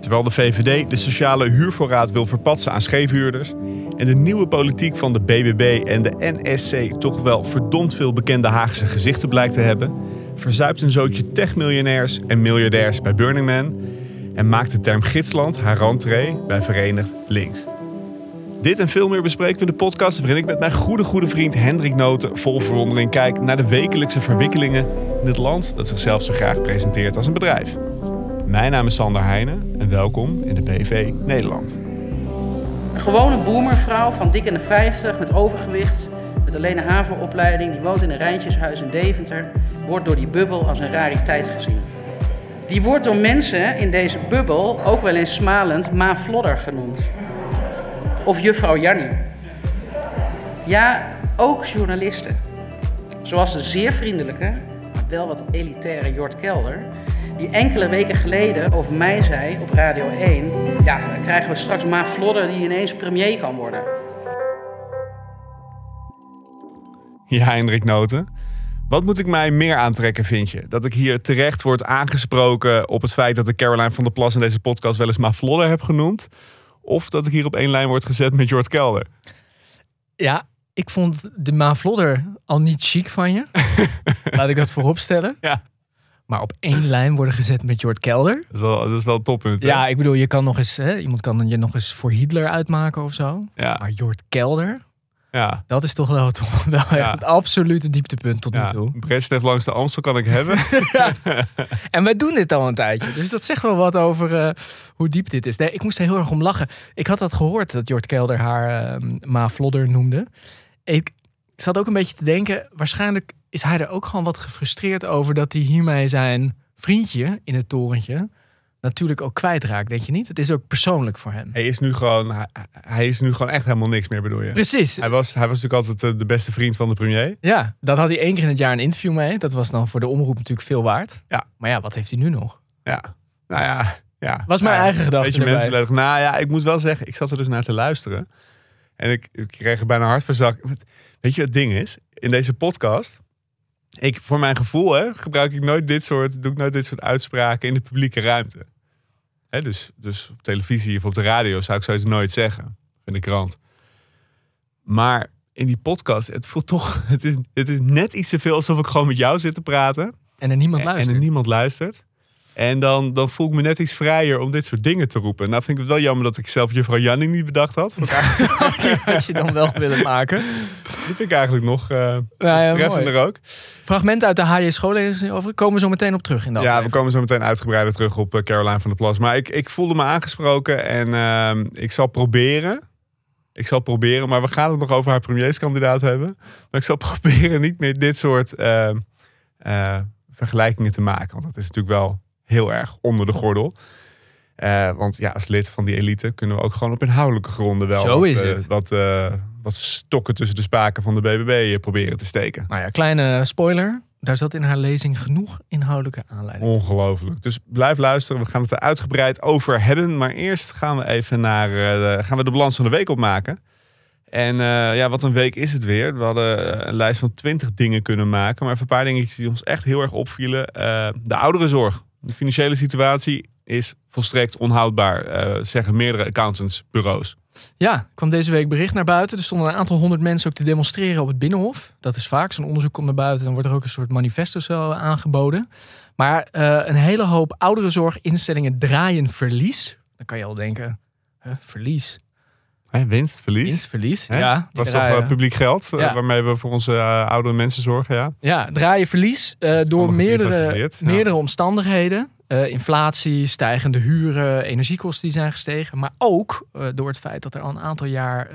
Terwijl de VVD de sociale huurvoorraad wil verpatsen aan scheefhuurders en de nieuwe politiek van de BBB en de NSC toch wel verdomd veel bekende Haagse gezichten blijkt te hebben, verzuipt een zootje techmiljonairs en miljardairs bij Burning Man en maakt de term gidsland haar rentree bij Verenigd Links. Dit en veel meer bespreken we in de podcast waarin ik met mijn goede goede vriend Hendrik Noten vol verwondering kijk naar de wekelijkse verwikkelingen in het land dat zichzelf zo graag presenteert als een bedrijf. Mijn naam is Sander Heijnen en welkom in de BV Nederland. Een gewone boemervrouw van dik in de 50 met overgewicht, met alleen een havenopleiding, die woont in een rijtjeshuis in Deventer, wordt door die bubbel als een rariteit gezien. Die wordt door mensen in deze bubbel ook wel eens smalend Ma Flodder genoemd. Of juffrouw Jannie. Ja, ook journalisten. Zoals de zeer vriendelijke, maar wel wat elitaire Jort Kelder, die enkele weken geleden over mij zei op Radio 1... ja, dan krijgen we straks Ma Flodder die ineens premier kan worden. Ja, Hendrik Noten. Wat moet ik mij meer aantrekken, vind je? Dat ik hier terecht word aangesproken op het feit dat ik Caroline van der Plas in deze podcast wel eens Ma Flodder heb genoemd? Of dat ik hier op één lijn word gezet met Jort Kelder? Ja, ik vond de Ma Vlodder al niet chic van je. Laat ik dat voorop stellen. Ja. Maar op één lijn worden gezet met Jort Kelder. Dat is wel, dat is wel een toppunt. hè? Ja, ik bedoel, je kan nog eens, hè, iemand kan je nog eens voor Hitler uitmaken of zo. Ja. Maar Jort Kelder, Ja. dat is toch wel, toch wel echt het absolute dieptepunt tot nu toe. Brezhnev langs de Amstel kan ik hebben. En wij doen dit al een tijdje. Dus dat zegt wel wat over eh, hoe diep dit is. Nee, ik moest er heel erg om lachen. Ik had dat gehoord dat Jort Kelder haar eh, Ma Vlodder noemde. Ik zat ook een beetje te denken, waarschijnlijk is hij er ook gewoon wat gefrustreerd over dat hij hiermee zijn vriendje in het torentje natuurlijk ook kwijtraakt, denk je niet? Het is ook persoonlijk voor hem. Hij is nu gewoon, hij, hij is nu gewoon echt helemaal niks meer, bedoel je? Precies. Hij was, hij was natuurlijk altijd eh, de beste vriend van de premier. Ja, dat had hij één keer in het jaar een interview mee. Dat was dan voor de omroep natuurlijk veel waard. Ja. Maar ja, wat heeft hij nu nog? Ja. Nou ja, ja. Was mijn Nou eigen gedachte Weet je, mensen beledigen. Nou ja, ik moet wel zeggen, ik zat er dus naar te luisteren. En ik, ik kreeg er bijna hartverzak. Weet je wat het ding is? In deze podcast, ik, voor mijn gevoel hè, gebruik ik nooit dit soort, doe ik nooit dit soort uitspraken in de publieke ruimte. Hè, dus, dus op televisie of op de radio zou ik zoiets nooit zeggen. In de krant. Maar in die podcast, het voelt toch, het is, het is net iets te veel alsof ik gewoon met jou zit te praten. En er niemand luistert. En er niemand luistert. En dan, dan voel ik me net iets vrijer om dit soort dingen te roepen. Nou vind ik het wel jammer dat ik zelf juffrouw Janning niet bedacht had. Die had je dan wel willen maken. Die vind ik eigenlijk nog eh Ja, ja, treffender ook. Fragment uit de HJ schoollezing over. Komen we zo meteen op terug in dat. Ja, we komen zo meteen uitgebreider terug op eh, Caroline van der Plas. Maar ik, ik voelde me aangesproken en ehm, ik zal proberen. Ik zal proberen, maar we gaan het nog over haar premierskandidaat hebben. Maar ik zal proberen niet meer dit soort ehm, eh, vergelijkingen te maken. Want dat is natuurlijk wel heel erg onder de gordel. Eh, want ja, als lid van die elite kunnen we ook gewoon op inhoudelijke gronden wel Zo wat, is eh, het. wat, eh, wat stokken tussen de spaken van de BBB proberen te steken. Nou ja, kleine spoiler. Daar zat in haar lezing genoeg inhoudelijke aanleiding. Ongelooflijk. Dus blijf luisteren. We gaan het er uitgebreid over hebben. Maar eerst gaan we even naar de, gaan we de balans van de week opmaken. En ja, wat een week is het weer. We hadden een lijst van 20 dingen kunnen maken. Maar even een paar dingetjes die ons echt heel erg opvielen. Eh, de ouderenzorg. De financiële situatie is volstrekt onhoudbaar, eh, zeggen meerdere accountantsbureaus. Ja, kwam deze week bericht naar buiten. Er stonden een aantal honderd mensen ook te demonstreren op het Binnenhof. Dat is vaak. Zo'n onderzoek komt naar buiten. Dan wordt er ook een soort manifesto aangeboden. Maar eh, een hele hoop ouderenzorginstellingen draaien verlies. Dan kan je al denken, huh, verlies? Hè, winst, verlies. Winstverlies? Hè? Ja, dat is toch eh, publiek geld eh, waarmee we voor onze eh, oudere mensen zorgen. Ja. Ja, draaien verlies eh, is door meerdere, ja. meerdere omstandigheden. Inflatie, stijgende huren, energiekosten die zijn gestegen. Maar ook door het feit dat er al een aantal jaar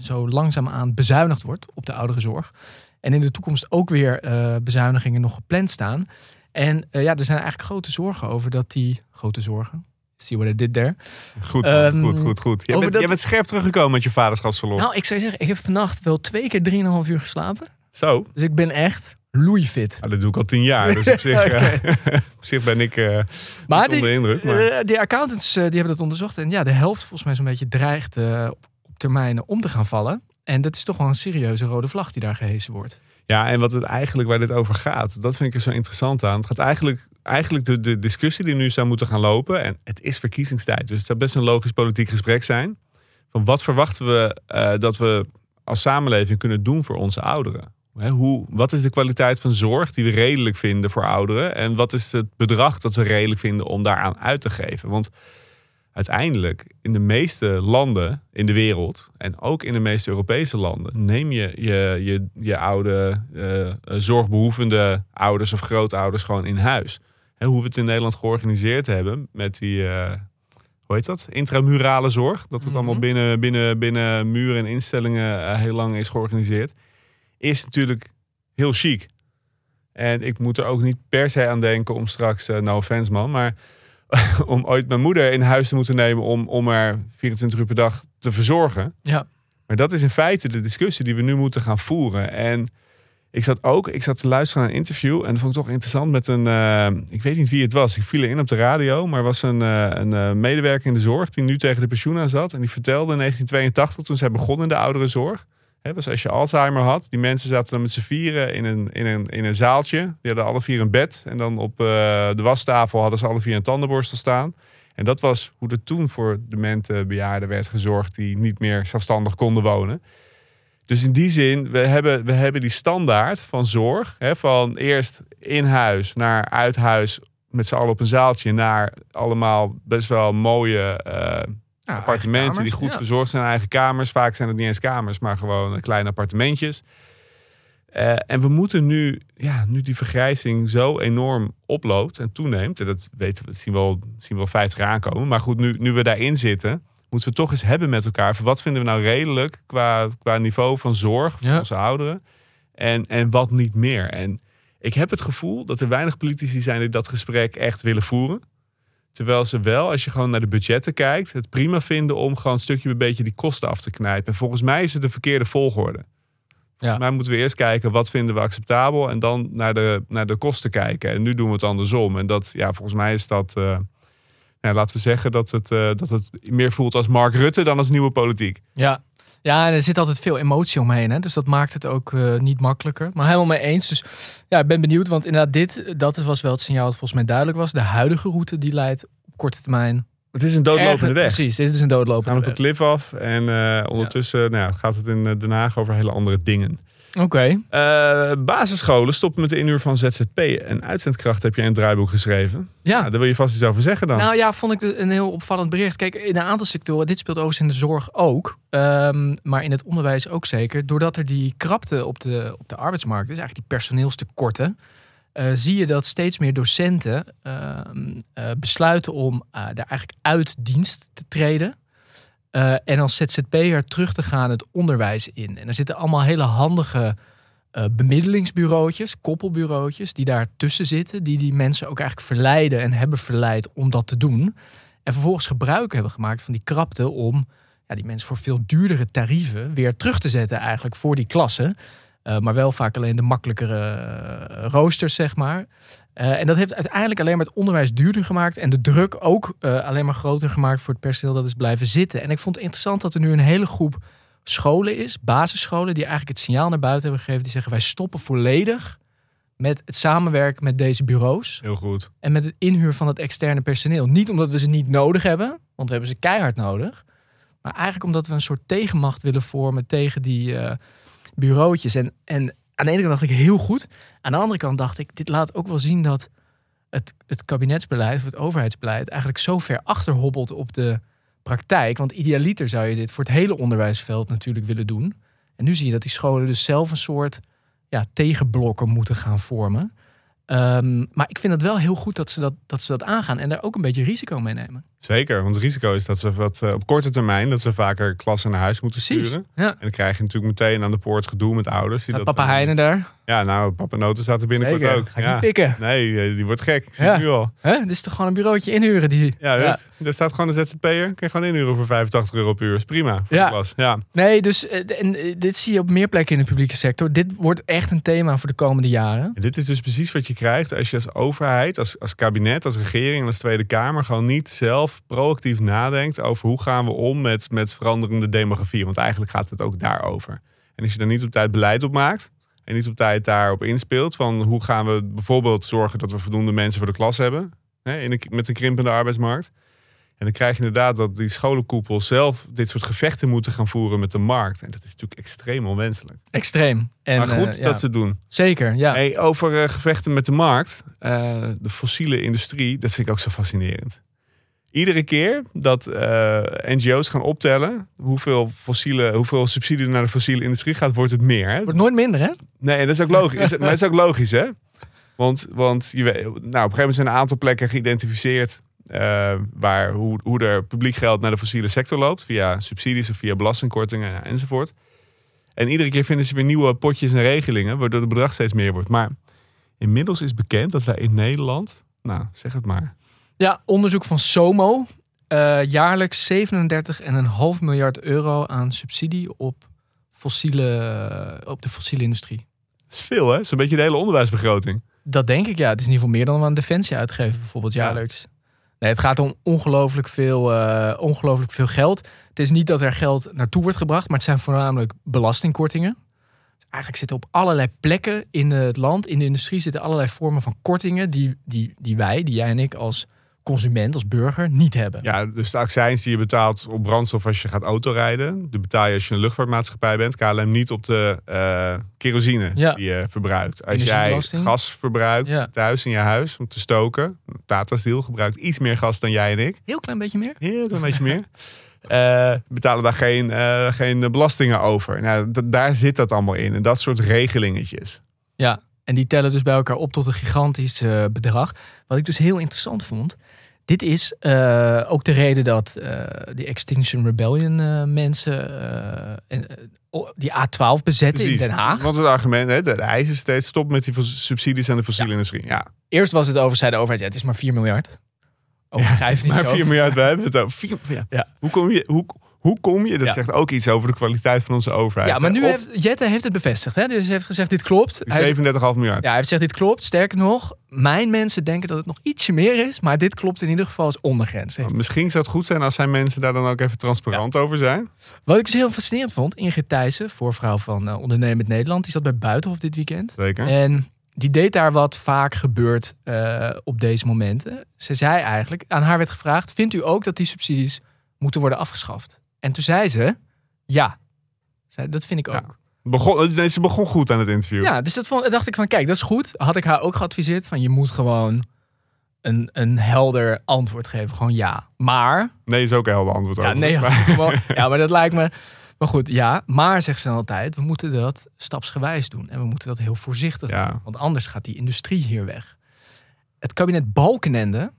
zo langzaamaan bezuinigd wordt op de ouderenzorg. En in de toekomst ook weer bezuinigingen nog gepland staan. En ja, er zijn eigenlijk grote zorgen over dat die grote zorgen. See what I did there. Goed, man. Ehm, goed, goed, goed. Jij over bent, dat- jij bent scherp teruggekomen met je vaderschapsverlof. Nou, ik zou zeggen, ik heb vannacht wel twee keer drieënhalf uur geslapen. Zo, Dus ik ben echt loeifit. nou, dat doe ik al tien jaar. Dus op zich, eh, op zich ben ik eh Maar die, onder indruk. Maar... Eh, die accountants die hebben dat onderzocht. En ja, de helft volgens mij zo'n beetje dreigt op, op termijn om te gaan vallen. En dat is toch wel een serieuze rode vlag die daar gehesen wordt. Ja, en wat het eigenlijk waar dit over gaat, dat vind ik er zo interessant aan. Het gaat eigenlijk, eigenlijk de, de discussie die nu zou moeten gaan lopen. En het is verkiezingstijd, dus het zou best een logisch politiek gesprek zijn. Van wat verwachten we eh, dat we als samenleving kunnen doen voor onze ouderen? Hoe, wat is de kwaliteit van zorg die we redelijk vinden voor ouderen? En wat is het bedrag dat we redelijk vinden om daaraan uit te geven? Want uiteindelijk in de meeste landen in de wereld en ook in de meeste Europese landen neem je je, je, je oude uh, zorgbehoevende ouders of grootouders gewoon in huis. En hoe we het in Nederland georganiseerd hebben met die, uh, hoe heet dat? Intramurale zorg. Dat het allemaal Mhm. binnen, binnen, binnen muren en instellingen heel lang is georganiseerd. Is natuurlijk heel chic. En ik moet er ook niet per se aan denken om straks, no offense man, maar om ooit mijn moeder in huis te moeten nemen om, om haar 24 uur per dag te verzorgen. Ja. Maar dat is in feite de discussie die we nu moeten gaan voeren. En ik zat ook, ik zat te luisteren naar een interview en dat vond ik toch interessant met een, uh, ik weet niet wie het was, ik viel erin op de radio, maar was een, uh, een uh, medewerker in de zorg die nu tegen de pensioen aan zat. En die vertelde in 1982, toen zij begon in de ouderenzorg, He, dus als je Alzheimer had, die mensen zaten dan met z'n vieren in een, in, een, in een zaaltje. Die hadden alle vier een bed. En dan op uh, de wastafel hadden ze alle vier een tandenborstel staan. En dat was hoe er toen voor demente bejaarden werd gezorgd die niet meer zelfstandig konden wonen. Dus in die zin, we hebben, we hebben die standaard van zorg. Van eerst in huis naar uit huis met z'n allen op een zaaltje. Naar allemaal best wel mooie... Uh, Appartementen die goed ja. verzorgd zijn, eigen kamers. Vaak zijn het niet eens kamers, maar gewoon kleine appartementjes. Eh, en we moeten nu, ja, nu die vergrijzing zo enorm oploopt en toeneemt. En dat weten we, dat zien we al, zien we al 50 jaar aankomen. Maar goed, nu, nu we daarin zitten, moeten we toch eens hebben met elkaar. Van wat vinden we nou redelijk qua, qua niveau van zorg voor Ja. onze ouderen? En, en wat niet meer. En ik heb het gevoel dat er weinig politici zijn die dat gesprek echt willen voeren. Terwijl ze wel, als je gewoon naar de budgetten kijkt, het prima vinden om gewoon een stukje bij beetje die kosten af te knijpen. En volgens mij is het de verkeerde volgorde. Volgens mij moeten we eerst kijken wat vinden we acceptabel en dan naar de, naar de kosten kijken. En nu doen we het andersom. En dat, ja, volgens mij is dat, eh, nou, laten we zeggen dat het, eh, dat het meer voelt als Mark Rutte dan als nieuwe politiek. Ja. Ja, en er zit altijd veel emotie omheen. Hè? Dus dat maakt het ook eh, niet makkelijker. Maar helemaal mee eens. Dus ja, ik ben benieuwd. Want inderdaad, dit dat was wel het signaal dat volgens mij duidelijk was. De huidige route die leidt op korte termijn. Het is een doodlopende weg. Precies, dit is een We doodlopende gaan op de weg. klif af en eh, ondertussen nou ja, gaat het in eh, Den Haag over hele andere dingen. Oké. Eh, basisscholen stoppen met de inhuur van ZZP en uitzendkracht heb je in het draaiboek geschreven. Ja. Nou, daar wil je vast iets over zeggen dan. Nou ja, vond ik een heel opvallend bericht. Kijk, in een aantal sectoren, dit speelt overigens in de zorg ook, ehm, maar in het onderwijs ook zeker. Doordat er die krapte op de, op de arbeidsmarkt is, eigenlijk die personeelstekorten, eh, zie je dat steeds meer docenten ehm, eh, besluiten om daar eigenlijk uit dienst te treden. Eh, en als ZZP'er terug te gaan het onderwijs in. En er zitten allemaal hele handige eh, bemiddelingsbureautjes, koppelbureautjes, die daar tussen zitten, die die mensen ook eigenlijk verleiden en hebben verleid om dat te doen. En vervolgens gebruik hebben gemaakt van die krapte om ja, die mensen voor veel duurdere tarieven weer terug te zetten eigenlijk voor die klassen. Eh, maar wel vaak alleen de makkelijkere roosters, zeg maar. Eh, en dat heeft uiteindelijk alleen maar het onderwijs duurder gemaakt. En de druk ook eh, alleen maar groter gemaakt voor het personeel dat is blijven zitten. En ik vond het interessant dat er nu een hele groep scholen is, basisscholen, die eigenlijk het signaal naar buiten hebben gegeven. Die zeggen wij stoppen volledig met het samenwerken met deze bureaus. Heel goed. En met het inhuur van het externe personeel. Niet omdat we ze niet nodig hebben, want we hebben ze keihard nodig. Maar eigenlijk omdat we een soort tegenmacht willen vormen tegen die eh bureautjes. En, en aan de ene kant dacht ik heel goed. Aan de andere kant dacht ik, dit laat ook wel zien dat het, het kabinetsbeleid of het overheidsbeleid eigenlijk zo ver achterhobbelt op de praktijk. Want idealiter zou je dit voor het hele onderwijsveld natuurlijk willen doen. En nu zie je dat die scholen dus zelf een soort ja, tegenblokken moeten gaan vormen. Ehm, maar ik vind het wel heel goed dat ze dat, dat ze dat aangaan en daar ook een beetje risico mee nemen. Zeker, want het risico is dat ze wat eh, op korte termijn dat ze vaker klassen naar huis moeten Precies. sturen. Ja. En dan krijg je natuurlijk meteen aan de poort gedoe met ouders. Die dat papa dan Heine niet- daar? Ja, nou, papa Noten staat er binnenkort Zeker. ook. Ga ik ja. niet pikken. Nee, eh, die wordt gek. Ik zie Ja. het nu al. Hè? Dit is toch gewoon een bureautje inhuren? Die... Ja, hup. er staat gewoon een ZZP'er. Kun je gewoon inhuren voor 85 euro per uur. Is prima voor Ja. de klas. Ja. Nee, dus eh, en, eh, dit zie je op meer plekken in de publieke sector. Dit wordt echt een thema voor de komende jaren. En dit is dus precies wat je krijgt als je als overheid, als, als kabinet, als regering en als Tweede Kamer gewoon niet zelf proactief nadenkt over hoe gaan we om met, met veranderende demografie. Want eigenlijk gaat het ook daarover. En als je daar niet op tijd beleid op maakt, en niet op tijd daarop inspeelt. Van hoe gaan we bijvoorbeeld zorgen dat we voldoende mensen voor de klas hebben. Hè, in een, met een krimpende arbeidsmarkt. En dan krijg je inderdaad dat die scholenkoepels zelf dit soort gevechten moeten gaan voeren met de markt. En dat is natuurlijk extreem onwenselijk. Extreem. En, maar goed eh, ja. dat ze het doen. Zeker, ja. Hey, over eh, gevechten met de markt. eh, de fossiele industrie, dat vind ik ook zo fascinerend. Iedere keer dat eh, NGO's gaan optellen hoeveel, fossiele, hoeveel subsidie naar de fossiele industrie gaat, wordt het meer. Hè? Wordt nooit minder, hè? Nee, dat is ook logisch. maar dat is ook logisch, hè? Want, want je weet, nou, op een gegeven moment zijn een aantal plekken geïdentificeerd eh, waar, hoe, hoe er publiek geld naar de fossiele sector loopt. Via subsidies of via belastingkortingen enzovoort. En iedere keer vinden ze weer nieuwe potjes en regelingen, waardoor het bedrag steeds meer wordt. Maar inmiddels is bekend dat wij in Nederland, nou zeg het maar, Ja, onderzoek van SOMO. eh, jaarlijks 37,5 miljard euro aan subsidie op, fossiele, op de fossiele industrie. dat is veel hè, zo'n beetje de hele onderwijsbegroting. Dat denk ik, ja. Het is in ieder geval meer dan we aan defensie uitgeven, bijvoorbeeld Ja. jaarlijks. Nee, het gaat om ongelooflijk veel, ongelooflijk veel geld. Het is niet dat er geld naartoe wordt gebracht, maar het zijn voornamelijk belastingkortingen. Dus eigenlijk zitten op allerlei plekken in het land, in de industrie, zitten allerlei vormen van kortingen die, die, die wij, die jij en ik als consument, als burger, niet hebben. Ja, dus de accijns die je betaalt op brandstof als je gaat autorijden, die betaal je als je een luchtvaartmaatschappij bent. KLM niet op de eh, kerosine Ja. die je verbruikt. Als jij gas verbruikt Ja. thuis in je huis om te stoken, Tata Steel gebruikt iets meer gas dan jij en ik. Heel klein beetje meer. Heel een beetje meer. Eh, betalen daar geen, eh, geen belastingen over. Nou, d- daar zit dat allemaal in. En dat soort regelingetjes. Ja, en die tellen dus bij elkaar op tot een gigantisch eh, bedrag. Wat ik dus heel interessant vond. Dit is eh, ook de reden dat eh de Extinction Rebellion eh, mensen die A12 bezetten in Den Haag. Want het argument, hè, de, de eis is steeds stop met die subsidies aan de fossiele industrie. Ja, Eerst was het over, zei de overheid, ja, het is maar 4 miljard. Overdrijf niet maar zo. 4 miljard, we hebben het over. Ja. Hoe, kom je, hoe, hoe kom je? Dat Ja. zegt ook iets over de kwaliteit van onze overheid. Ja, maar nu Of heeft Jette heeft het bevestigd. Hè? Dus hij heeft gezegd, dit klopt. die Hij is- 37,5 miljard. ja, hij heeft gezegd, dit klopt. Sterker nog, mijn mensen denken dat het nog ietsje meer is. Maar dit klopt in ieder geval als ondergrens. Misschien zou het goed zijn als zijn mensen daar dan ook even transparant over zijn. Wat ik dus heel fascinerend vond, Ingrid Thijssen, voorvrouw van uh, Ondernemend Nederland, die zat bij Buitenhof dit weekend. Zeker. En die deed daar wat vaak gebeurt eh, op deze momenten. Ze zei eigenlijk, aan haar werd gevraagd, vindt u ook dat die subsidies moeten worden afgeschaft? En toen zei ze, ja. Zei, dat vind ik ook. Ja. Ja. Begon, nee, ze begon goed aan het interview. dus dat vond, dacht ik van, kijk, dat is goed. Had ik haar ook geadviseerd van, je moet gewoon een, een helder antwoord geven. Gewoon ja. Maar Nee, is ook een helder antwoord Ja, nee, Maar- gewoon, ja, maar dat lijkt me. Maar goed, ja. Maar zegt ze dan altijd, we moeten dat stapsgewijs doen. En we moeten dat heel voorzichtig Ja. doen. Want anders gaat die industrie hier weg. Het kabinet Balkenende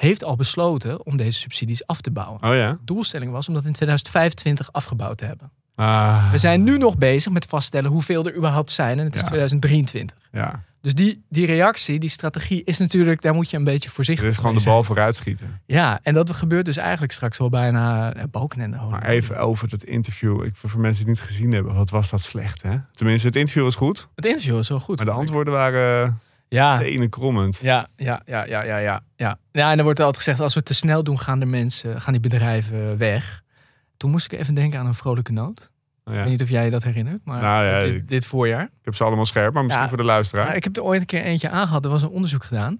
heeft al besloten om deze subsidies af te bouwen. Oh ja? De doelstelling was om dat in 2025 afgebouwd te hebben. Ah, We zijn nu nog bezig met vaststellen hoeveel er überhaupt zijn. En het is Ja. 2023. ja. Dus die, die reactie, die strategie is natuurlijk, daar moet je een beetje voorzichtig Er is gewoon mee de bal vooruit schieten. Ja, en dat gebeurt dus eigenlijk straks wel bijna ja, Balkenende. hoor. Maar even over dat interview. Ik, voor mensen die het niet gezien hebben, wat was dat slecht, hè? Tenminste, het interview was goed. Het interview is wel goed. Maar de antwoorden waren Ja, tenen krommend. ja, ja, ja, ja, ja, ja, ja. Ja, en er wordt altijd gezegd, als we het te snel doen, gaan de mensen, gaan die bedrijven weg. Toen moest ik even denken aan een vrolijke noot. Ik ja. weet niet of jij je dat herinnert, maar Nou ja, dit, ik- dit voorjaar. Ik heb ze allemaal scherp, maar misschien Ja. voor de luisteraar. Ik heb er ooit een keer eentje aangehad. Er was een onderzoek gedaan.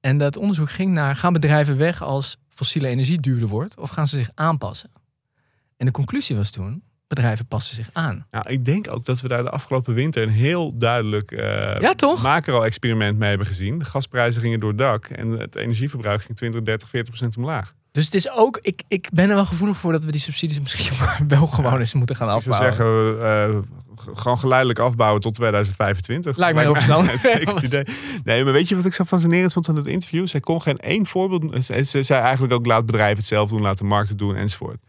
En dat onderzoek ging naar, gaan bedrijven weg als fossiele energie duurder wordt? Of gaan ze zich aanpassen? En de conclusie was toen, bedrijven passen zich aan. Nou, ik denk ook dat we daar de afgelopen winter een heel duidelijk Ja, toch? macro-experiment mee hebben gezien. De gasprijzen gingen door het dak en het energieverbruik ging 20, 30, 40 procent omlaag. Dus het is ook, ik, ik ben er wel gevoelig voor dat we die subsidies misschien wel gewoon eens moeten gaan Ik zou afbouwen. zeggen, eh, g- gewoon geleidelijk afbouwen tot 2025. Lijkt mij heel verstandig. idee. Nee, maar weet je wat ik zo fascinerend vond aan het interview? Zij kon geen één voorbeeld... Ze, ze zei eigenlijk ook, laat bedrijven het zelf doen, laat de markt het doen, enzovoort.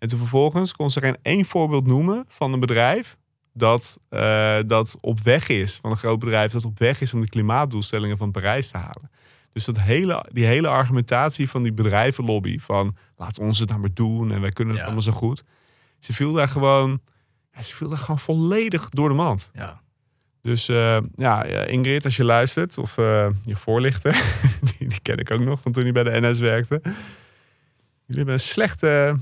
En toen vervolgens kon ze geen één voorbeeld noemen van een bedrijf... Dat, eh, dat op weg is, van een groot bedrijf... dat op weg is om de klimaatdoelstellingen van Parijs te halen. Dus dat hele, die hele argumentatie van die bedrijvenlobby... van laat ons het nou maar doen en wij kunnen het Ja. allemaal zo goed... Ze viel daar gewoon... Ja, ze viel daar gewoon volledig door de mand. Ja. Dus eh, ja, ja, Ingrid, als je luistert, of eh, je voorlichter, die, die ken ik ook nog van toen hij bij de NS werkte. Jullie hebben een slechte,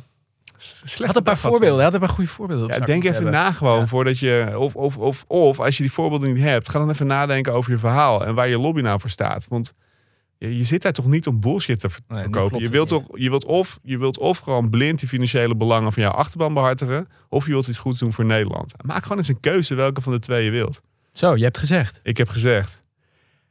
Slechte Had een paar voorbeelden. Had een paar goede voorbeelden. Ja, denk even hebben. na gewoon Ja. voordat je. Of, of, of, of als je die voorbeelden niet hebt, ga dan even nadenken over je verhaal en waar je lobby nou voor staat. Want je, je zit daar toch niet om bullshit te Nee, verkopen. Je wilt, toch, je, wilt of, je wilt of gewoon blind die financiële belangen van jouw achterban behartigen, of je wilt iets goeds doen voor Nederland. Maak gewoon eens een keuze welke van de twee je wilt. Zo, je hebt gezegd. Ik heb gezegd.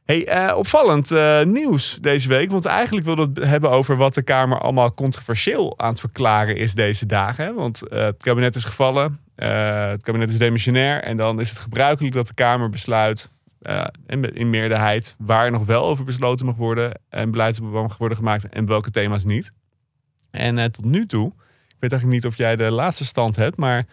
Hey, eh, opvallend eh, nieuws deze week. Want eigenlijk wilden het hebben over wat de Kamer allemaal controversieel aan het verklaren is deze dagen. Want eh, het kabinet is gevallen. het kabinet is demissionair. En dan is het gebruikelijk dat de Kamer besluit. in, in meerderheid waar nog wel over besloten mag worden. En beleid mag worden gemaakt. En welke thema's niet. En tot nu toe. Ik weet eigenlijk niet of jij de laatste stand hebt. Maar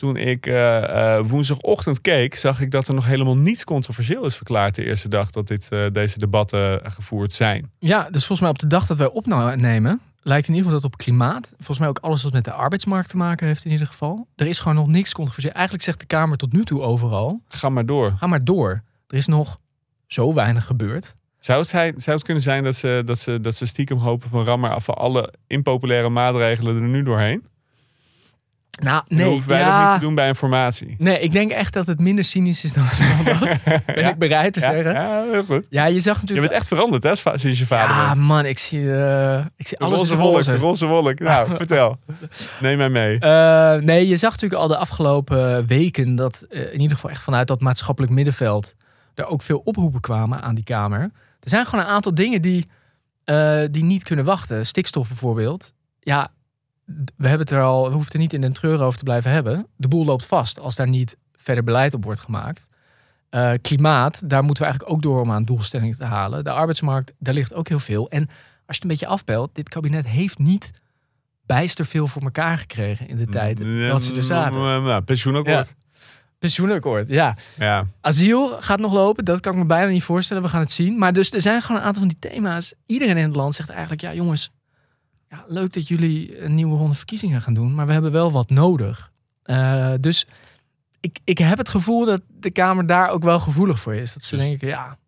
toen ik eh, eh, woensdagochtend keek, zag ik dat er nog helemaal niets controversieel is verklaard de eerste dag dat dit, eh, deze debatten gevoerd zijn. Ja, dus volgens mij op de dag dat wij opnemen, lijkt in ieder geval dat op klimaat. Volgens mij ook alles wat met de arbeidsmarkt te maken heeft in ieder geval. Er is gewoon nog niks controversieel. Eigenlijk zegt de Kamer tot nu toe overal, Ga maar door. ga maar door. Er is nog zo weinig gebeurd. Zou het, zijn, zou het kunnen zijn dat ze, dat, ze, dat ze stiekem hopen van ram maar af van alle impopulaire maatregelen er nu doorheen? Nou, nee, hoeven wij dat niet ja, te doen bij informatie? nee, ik denk echt dat het minder cynisch is dan dat. Ben ik bereid te Ja, zeggen. Ja, ja, heel goed. je zag Je natuurlijk... bent echt veranderd hè, sinds je vader ja, bent. man, ik zie, eh, ik zie alles roze wolk, roze. roze wolk. Nou, vertel. Neem mij mee. Eh, nee, je zag natuurlijk al de afgelopen weken dat eh, in ieder geval echt vanuit dat maatschappelijk middenveld er ook veel oproepen kwamen aan die Kamer. Er zijn gewoon een aantal dingen die, die niet kunnen wachten. Stikstof bijvoorbeeld. Ja, we hebben het er al, we hoeven het er niet in den treuren over te blijven hebben. De boel loopt vast als daar niet verder beleid op wordt gemaakt. Eh, klimaat, daar moeten we eigenlijk ook door om aan doelstellingen te halen. De arbeidsmarkt, daar ligt ook heel veel. En als je het een beetje afbelt, dit kabinet heeft niet bijster veel voor elkaar gekregen in de tijd dat ze er zaten. Nou, pensioenakkoord. Pensioenakkoord, ja. Ja. Asiel gaat nog lopen, dat kan ik me bijna niet voorstellen. We gaan het zien. Maar dus er zijn gewoon een aantal van die thema's. Iedereen in het land zegt eigenlijk, ja jongens, ja, leuk dat jullie een nieuwe ronde verkiezingen gaan doen, maar we hebben wel wat nodig. Eh, dus ik, ik heb het gevoel dat de Kamer daar ook wel gevoelig voor is. Dat ze Dus- denken, ja,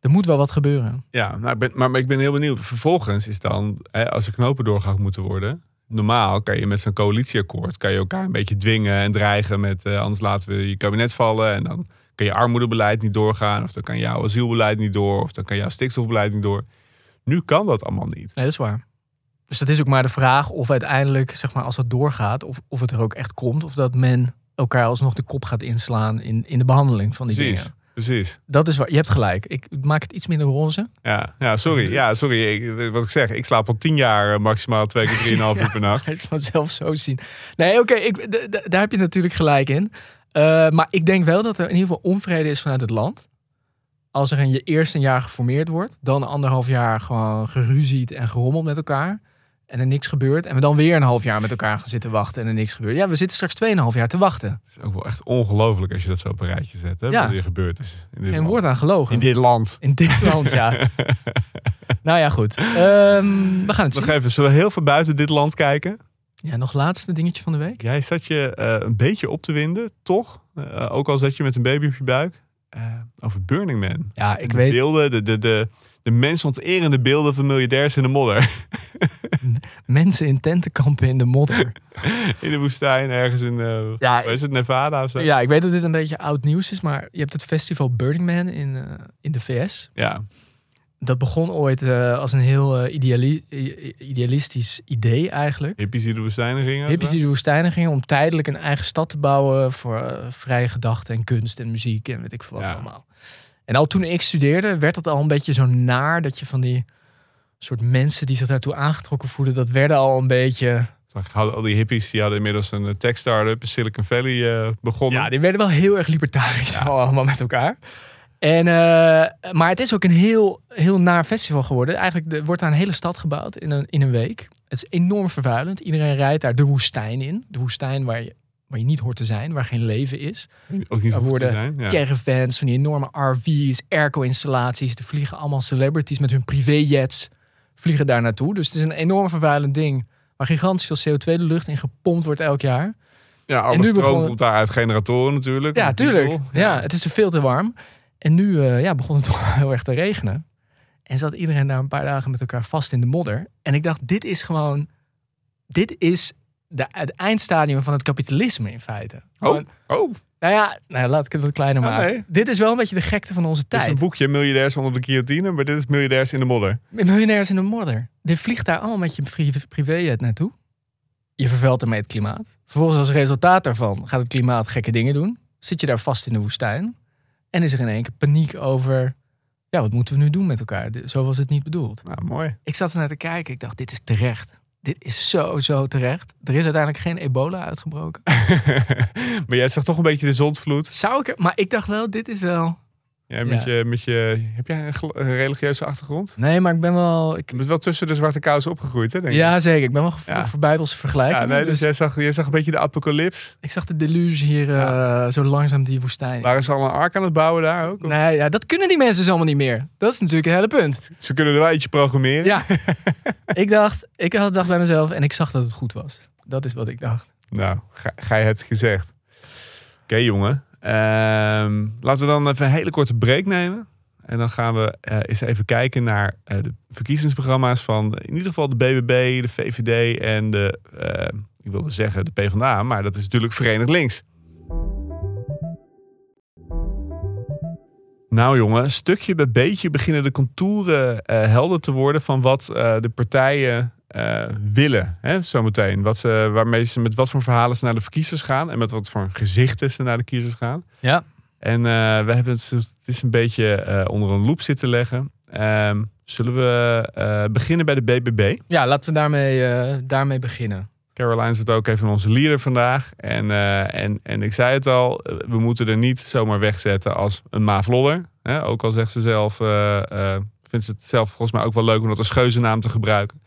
er moet wel wat gebeuren. Ja, nou, ik ben, maar, maar ik ben heel benieuwd. Vervolgens is dan, hè, als er knopen doorgehakt moeten worden. Normaal kan je met zo'n coalitieakkoord kan je elkaar een beetje dwingen en dreigen met eh, anders laten we je kabinet vallen. En dan kan je armoedebeleid niet doorgaan. Of dan kan jouw asielbeleid niet door. Of dan kan jouw stikstofbeleid niet door. Nu kan dat allemaal niet. Nee, dat is waar. Dus dat is ook maar de vraag of uiteindelijk, zeg maar, als dat doorgaat, of, of het er ook echt komt, of dat men elkaar alsnog de kop gaat inslaan in, in de behandeling van die Precies. dingen. Precies. Dat is waar. Je hebt gelijk. Ik maak het iets minder roze. Ja, ja sorry. Ja, sorry. Ik, wat ik zeg, ik slaap al tien jaar eh, maximaal twee keer drieënhalf uur per nacht. Het vanzelf zo zien. Nee, oké, daar heb je natuurlijk gelijk in. Eh, maar ik denk wel dat er in ieder geval onvrede is vanuit het land. Als er in je eerst een jaar geformeerd wordt, dan anderhalf jaar gewoon geruzied en gerommeld met elkaar. En er niks gebeurt. En we dan weer een half jaar met elkaar gaan zitten wachten en er niks gebeurt. Ja, we zitten straks 2,5 jaar te wachten. Het is ook wel echt ongelooflijk als je dat zo op een rijtje zet. Hè, Ja. Wat hier gebeurd is. In dit Geen land. woord aan gelogen. In dit land. In dit land, ja. nou ja, goed. Ehm, we gaan het Nog even, zullen we heel veel buiten dit land kijken? Ja, nog laatste dingetje van de week. Jij zat je eh, een beetje op te winden, toch? Eh, ook al zat je met een baby op je buik. Eh, over Burning Man. Ja, ik de weet. beelden, de, de, de, de mensonterende beelden van miljardairs in de modder. Mensen in tentenkampen in de modder. In de woestijn, ergens in, eh Ja, is het, Nevada of zo? Ja, ik weet dat dit een beetje oud nieuws is, maar je hebt het festival Burning Man in, eh, in de VS. Ja. Dat begon ooit eh, als een heel ideali- idealistisch idee eigenlijk. Hippies die de woestijn gingen. Hippies die de woestijnen gingen om tijdelijk een eigen stad te bouwen voor vrije gedachten en kunst en muziek en weet ik veel wat Ja. allemaal. En al toen ik studeerde, werd het al een beetje zo naar dat je van die soort mensen die zich daartoe aangetrokken voelden, dat werden al een beetje hadden al die hippies die hadden inmiddels een eh, tech startup in Silicon Valley eh, begonnen. Ja, die werden wel heel erg libertarisch allemaal met elkaar. En, eh, maar het is ook een heel, heel naar festival geworden. Eigenlijk er wordt daar een hele stad gebouwd in een, in een week. Het is enorm vervuilend. Iedereen rijdt daar de woestijn in. De woestijn waar je, waar je niet hoort te zijn, waar geen leven is. Ook niet hoeft te worden zijn. Ja. Caravans, van die enorme RV's, airco-installaties. Er vliegen allemaal celebrities met hun privéjets vliegen daar naartoe. Dus het is een enorm vervuilend ding waar gigantisch veel CO2 de lucht in gepompt wordt elk jaar. Ja, alle nu stroom komt daar uit generatoren natuurlijk. Ja, tuurlijk. Ja. het is er veel te warm. En nu eh, ja, begon het toch heel erg te regenen. En zat iedereen daar een paar dagen met elkaar vast in de modder. En ik dacht, dit is gewoon... Dit is de, het eindstadium van het kapitalisme in feite. Oh, oh. Nou ja, nou, laat ik het wat kleiner Ah, maken. nee. Dit is wel een beetje de gekte van onze Het is tijd. een boekje Miljardairs onder de guillotine, maar dit is Miljardairs in de modder. Miljonairs in de modder. Dit vliegt daar allemaal met je pri- privéjet naartoe. Je vervuilt ermee het klimaat. Vervolgens als resultaat daarvan gaat het klimaat gekke dingen doen. Zit je daar vast in de woestijn. En is er in één keer paniek over... Ja, wat moeten we nu doen met elkaar? Zo was het niet bedoeld. Nou, mooi. Ik zat er naar te kijken. Ik dacht, dit is terecht. Dit is zo, zo terecht. Er is uiteindelijk geen ebola uitgebroken. maar jij zag toch een beetje de zondvloed. Zou ik er... Maar ik dacht wel, dit is wel... Ja, met, Ja. Je, met je, heb jij een, religieuze achtergrond? Nee, maar ik ben wel... Ik... Je bent wel tussen de zwarte kousen opgegroeid, hè? Denk ik. Ja, zeker. Ik ben wel Ja. voor bijbelse vergelijkingen. Ja, nee, dus dus jij zag, jij zag een beetje de apocalyps. ik zag de deluge hier eh, zo langzaam die woestijn. Waren ze al een ark aan het bouwen daar ook? Of- Nee, ja, dat kunnen die mensen dus allemaal niet meer. Dat is natuurlijk het hele punt. Ze kunnen er wel eentje programmeren. Ja. ik dacht, ik had dacht bij mezelf en ik zag dat het goed was. Dat is wat ik dacht. Nou, gij hebt het gezegd. Oké, jongen. Ehm, laten we dan even een hele korte break nemen. En dan gaan we eh, eens even kijken naar eh, de verkiezingsprogramma's van in ieder geval de BBB, de VVD en de, eh, ik wilde zeggen de PvdA, maar dat is natuurlijk Verenigd Links. Nou jongen, stukje bij beetje beginnen de contouren helder te worden van wat de partijen eh, willen. Hè, zometeen. Wat ze, waarmee ze, met wat voor verhalen ze naar de verkiezers gaan en met wat voor gezichten ze naar de kiezers gaan. Ja. En eh, we hebben het, het is een beetje eh, onder een loep zitten leggen. Ehm, zullen we beginnen bij de BBB? Ja, laten we daarmee, daarmee beginnen. Caroline zit ook even onze leader vandaag. En, en, en ik zei het al, we moeten er niet zomaar wegzetten als een maaflodder. Hè? Ook al zegt ze zelf, vindt ze het zelf volgens mij ook wel leuk om dat als geuzennaam te gebruiken.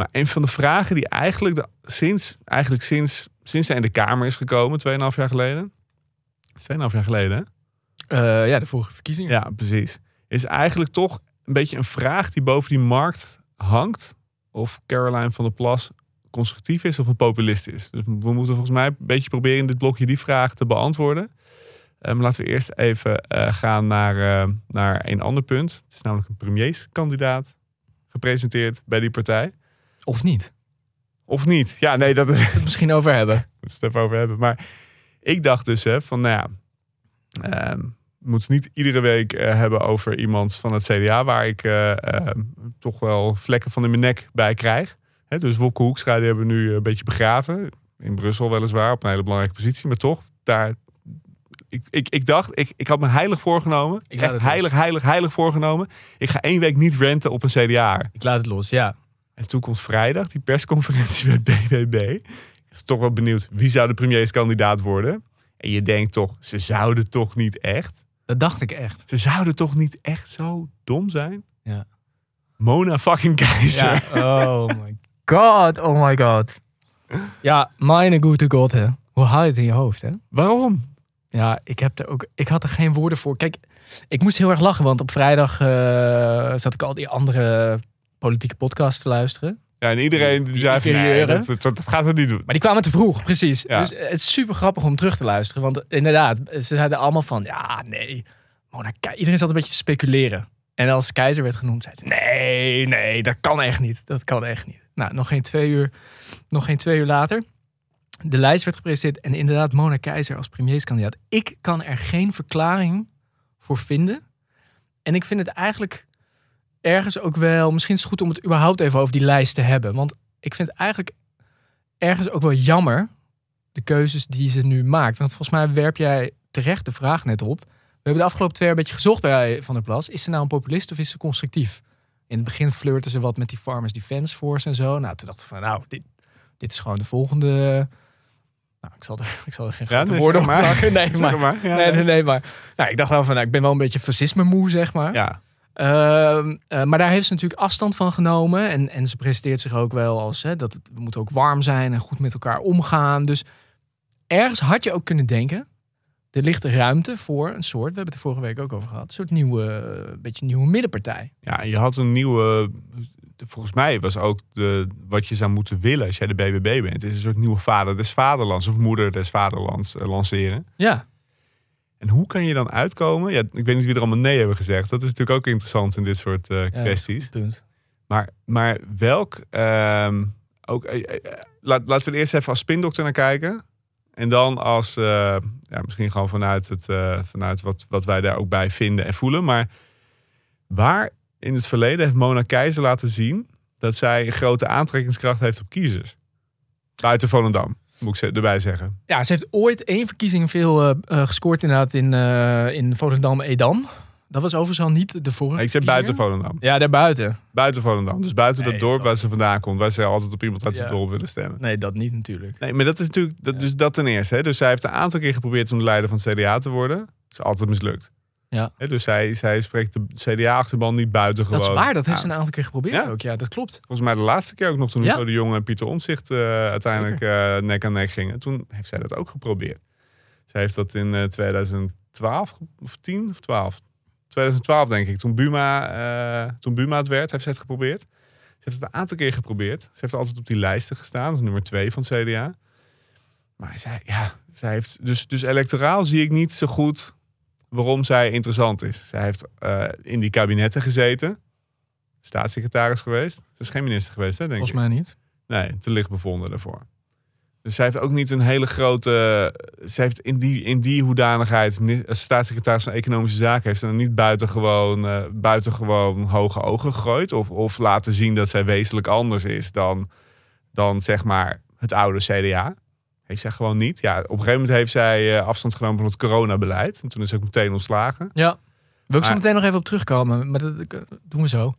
Maar een van de vragen die eigenlijk, de, sinds, eigenlijk sinds, sinds zij in de Kamer is gekomen, 2,5 jaar geleden. 2,5 jaar geleden, hè? Eh, ja, de vorige verkiezingen. Ja, precies. Is eigenlijk toch een beetje een vraag die boven die markt hangt. Of Caroline van der Plas constructief is of een populist is. Dus we moeten volgens mij een beetje proberen in dit blokje die vraag te beantwoorden. Eh, maar laten we eerst even eh, gaan naar, eh, naar een ander punt. Het is namelijk een premierskandidaat gepresenteerd bij die partij. Of niet? Of niet? Ja, nee, dat is het misschien over hebben. we het even over hebben. Maar ik dacht dus hè, van, nou ja, ehm, we moeten het niet iedere week eh, hebben over iemand van het CDA waar ik eh, ehm, toch wel vlekken van in mijn nek bij krijg. Hè, dus Wopke Hoekstra die hebben we nu een beetje begraven. In Brussel weliswaar, op een hele belangrijke positie. Maar toch, daar... Ik, ik, ik dacht, ik, ik had me heilig voorgenomen. Ik laat echt het los. heilig, heilig, heilig voorgenomen. Ik ga één week niet renten op een CDA. Ik laat het los, ja. En toen komt vrijdag die persconferentie bij BBB. Ik was toch wel benieuwd wie zou de premierskandidaat worden. En je denkt toch, ze zouden toch niet echt. Dat dacht ik echt. Ze zouden toch niet echt zo dom zijn? Ja. Mona fucking Keizer. Ja. Oh my god, oh my god. Ja, mijn goede god, hè. Hoe haal je het in je hoofd, hè? Waarom? Ja, ik, heb er ook, ik had er geen woorden voor. Kijk, ik moest heel erg lachen, want op vrijdag eh, zat ik al die andere politieke podcasts te luisteren. Ja, en iedereen die zei van, nee, dat, dat, dat gaat het niet doen. Maar die kwamen te vroeg, precies. Ja. Dus het is super grappig om terug te luisteren. Want inderdaad, ze zeiden allemaal van, ja, nee. Mona, Kei- iedereen zat een beetje te speculeren. En als keizer werd genoemd, zei ze, nee, nee, dat kan echt niet. Dat kan echt niet. Nou, nog geen twee uur, nog geen twee uur later. De lijst werd gepresenteerd en inderdaad Mona Keizer als premierskandidaat. Ik kan er geen verklaring voor vinden. En ik vind het eigenlijk ergens ook wel... Misschien is het goed om het überhaupt even over die lijst te hebben. Want ik vind eigenlijk ergens ook wel jammer, de keuzes die ze nu maakt. Want volgens mij werp jij terecht de vraag net op. We hebben de afgelopen twee jaar een beetje gezocht bij Van der Plas. Is ze nou een populist of is ze constructief? In het begin flirten ze wat met die Farmers Defence Force en zo. Nou, toen dacht ik van, nou, dit, dit is gewoon de volgende... Nou, ik zal er, ik zal er geen Ja, grote nee, woorden op plakken. Nee, Zeg maar, maar. Ja, nee, nee, nee, maar nou, ik dacht wel van, nou, ik ben wel een beetje fascisme moe, zeg maar. Ja, Ehm, eh, maar daar heeft ze natuurlijk afstand van genomen. En, en ze presenteert zich ook wel als hè, dat het, we moeten ook warm zijn en goed met elkaar omgaan. Dus ergens had je ook kunnen denken. Er ligt ruimte voor een soort, we hebben het er vorige week ook over gehad, een soort nieuwe, beetje nieuwe middenpartij. ja, je had een nieuwe... Volgens mij was ook de, wat je zou moeten willen als jij de BBB bent... is een soort nieuwe vader des vaderlands of moeder des vaderlands eh, lanceren. Ja, En hoe kan je dan uitkomen? Ja, ik weet niet wie er allemaal nee hebben gezegd. Dat is natuurlijk ook interessant in dit soort eh, ja, kwesties. punt. Maar, maar welk, ehm, ook, eh, eh, laat, laten we er eerst even als spindokter naar kijken. En dan als, ja, misschien gewoon vanuit, het, vanuit wat, wat wij daar ook bij vinden en voelen. Maar waar in het verleden heeft Mona Keizer laten zien dat zij een grote aantrekkingskracht heeft op kiezers? Buiten Volendam, moet ik ze- erbij zeggen. Ja, ze heeft ooit één verkiezing veel eh, eh, gescoord inderdaad in, eh in Volendam-Edam. Dat was overigens al niet de vorige Ik zeg buiten Volendam. Ja, daarbuiten. Buiten Volendam. Dus buiten Nee, dat dorp dat- waar ze vandaan komt. Waar ze altijd op iemand uit het Ja. dorp willen stemmen. Nee, dat niet natuurlijk. Nee, maar dat is natuurlijk, dat, dus dat ten eerste. Hè. Dus zij heeft een aantal keer geprobeerd om de leider van het CDA te worden. Dat is altijd mislukt. Ja. Dus zij, zij spreekt de CDA-achterban niet buiten gewoon. Dat is waar, dat heeft ze een aantal keer geprobeerd Ja. ook. Ja, dat klopt. Volgens mij de laatste keer ook nog toen Ja. De Jonge en Pieter Omtzigt eh, uiteindelijk eh, nek aan nek gingen. Toen heeft zij dat ook geprobeerd. Zij heeft dat in eh, 2012 of 10 of 12. 2012 denk ik. Toen Buma, eh, toen Buma het werd, heeft zij het geprobeerd. Ze heeft het een aantal keer geprobeerd. Ze heeft altijd op die lijsten gestaan. als nummer 2 van het CDA. Maar zij, ja, zij heeft... Dus, dus electoraal zie ik niet zo goed waarom zij interessant is. Zij heeft eh, in die kabinetten gezeten. Staatssecretaris geweest. Ze is geen minister geweest, hè, denk Volgens ik. mij niet. Nee, te licht bevonden daarvoor. Dus zij heeft ook niet een hele grote. Zij heeft in die, in die hoedanigheid, als staatssecretaris van Economische Zaken, heeft ze dan niet buitengewoon, eh buitengewoon hoge ogen gegooid. Of, of laten zien dat zij wezenlijk anders is dan, dan zeg maar het oude CDA. Heeft zij gewoon niet. Ja, op een gegeven moment heeft zij eh, afstand genomen van het coronabeleid. En toen is ze ook meteen ontslagen. Ja. Wil ik zo meteen nog even op terugkomen, maar dat doen we zo.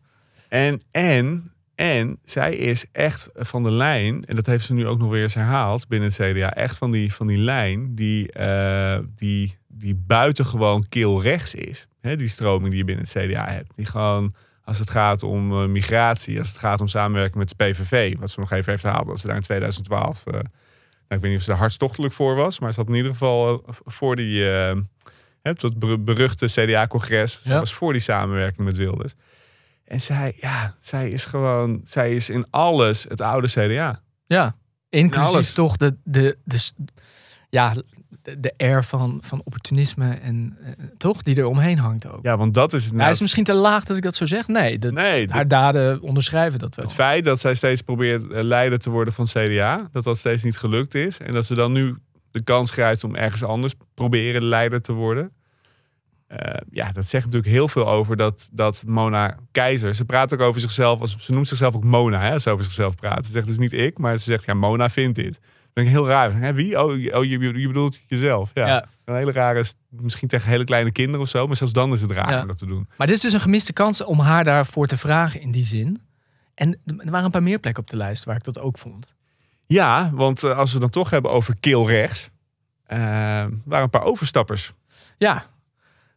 En, en, en zij is echt van de lijn, en dat heeft ze nu ook nog weer eens herhaald binnen het CDA, echt van die, van die lijn die, eh, die, die buitengewoon keel rechts is. Hè, die stroming die je binnen het CDA hebt. Die gewoon, als het gaat om eh, migratie, als het gaat om samenwerking met de PVV, wat ze nog even heeft gehaald, dat ze daar in 2012, eh, nou, ik weet niet of ze er hartstochtelijk voor was, maar ze had in ieder geval eh, voor die, dat ber- beruchte CDA-congres, ze Ja. was voor die samenwerking met Wilders. En zij, ja, zij is gewoon, zij is in alles het oude CDA. Ja, inclusief toch de, de, de, ja, de, de air van, van opportunisme en eh, toch die er omheen hangt ook. Ja, want dat is het. Hij nou- is misschien te laag dat ik dat zo zeg. Nee, de- haar daden onderschrijven dat wel. het feit dat zij steeds probeert eh, leider te worden van CDA, dat dat steeds niet gelukt is. En dat ze dan nu de kans krijgt om ergens anders proberen leider te worden. Eh, ja, dat zegt natuurlijk heel veel over dat, dat Mona Keizer. Ze praat ook over zichzelf, als, ze noemt zichzelf ook Mona, hè, als ze over zichzelf praat. Ze zegt dus niet ik, maar ze zegt ja, Mona vindt dit. Vind ik heel raar. Hè, wie? Oh, je- oh je, je bedoelt jezelf. Ja. Ja. Een hele rare, misschien tegen hele kleine kinderen of zo, maar zelfs dan is het raar Ja. om dat te doen. Maar dit is dus een gemiste kans om haar daarvoor te vragen in die zin. En er waren een paar meer plekken op de lijst waar ik dat ook vond. Ja, want eh, als we dan toch hebben over keel rechts, eh, waren een paar overstappers. Ja,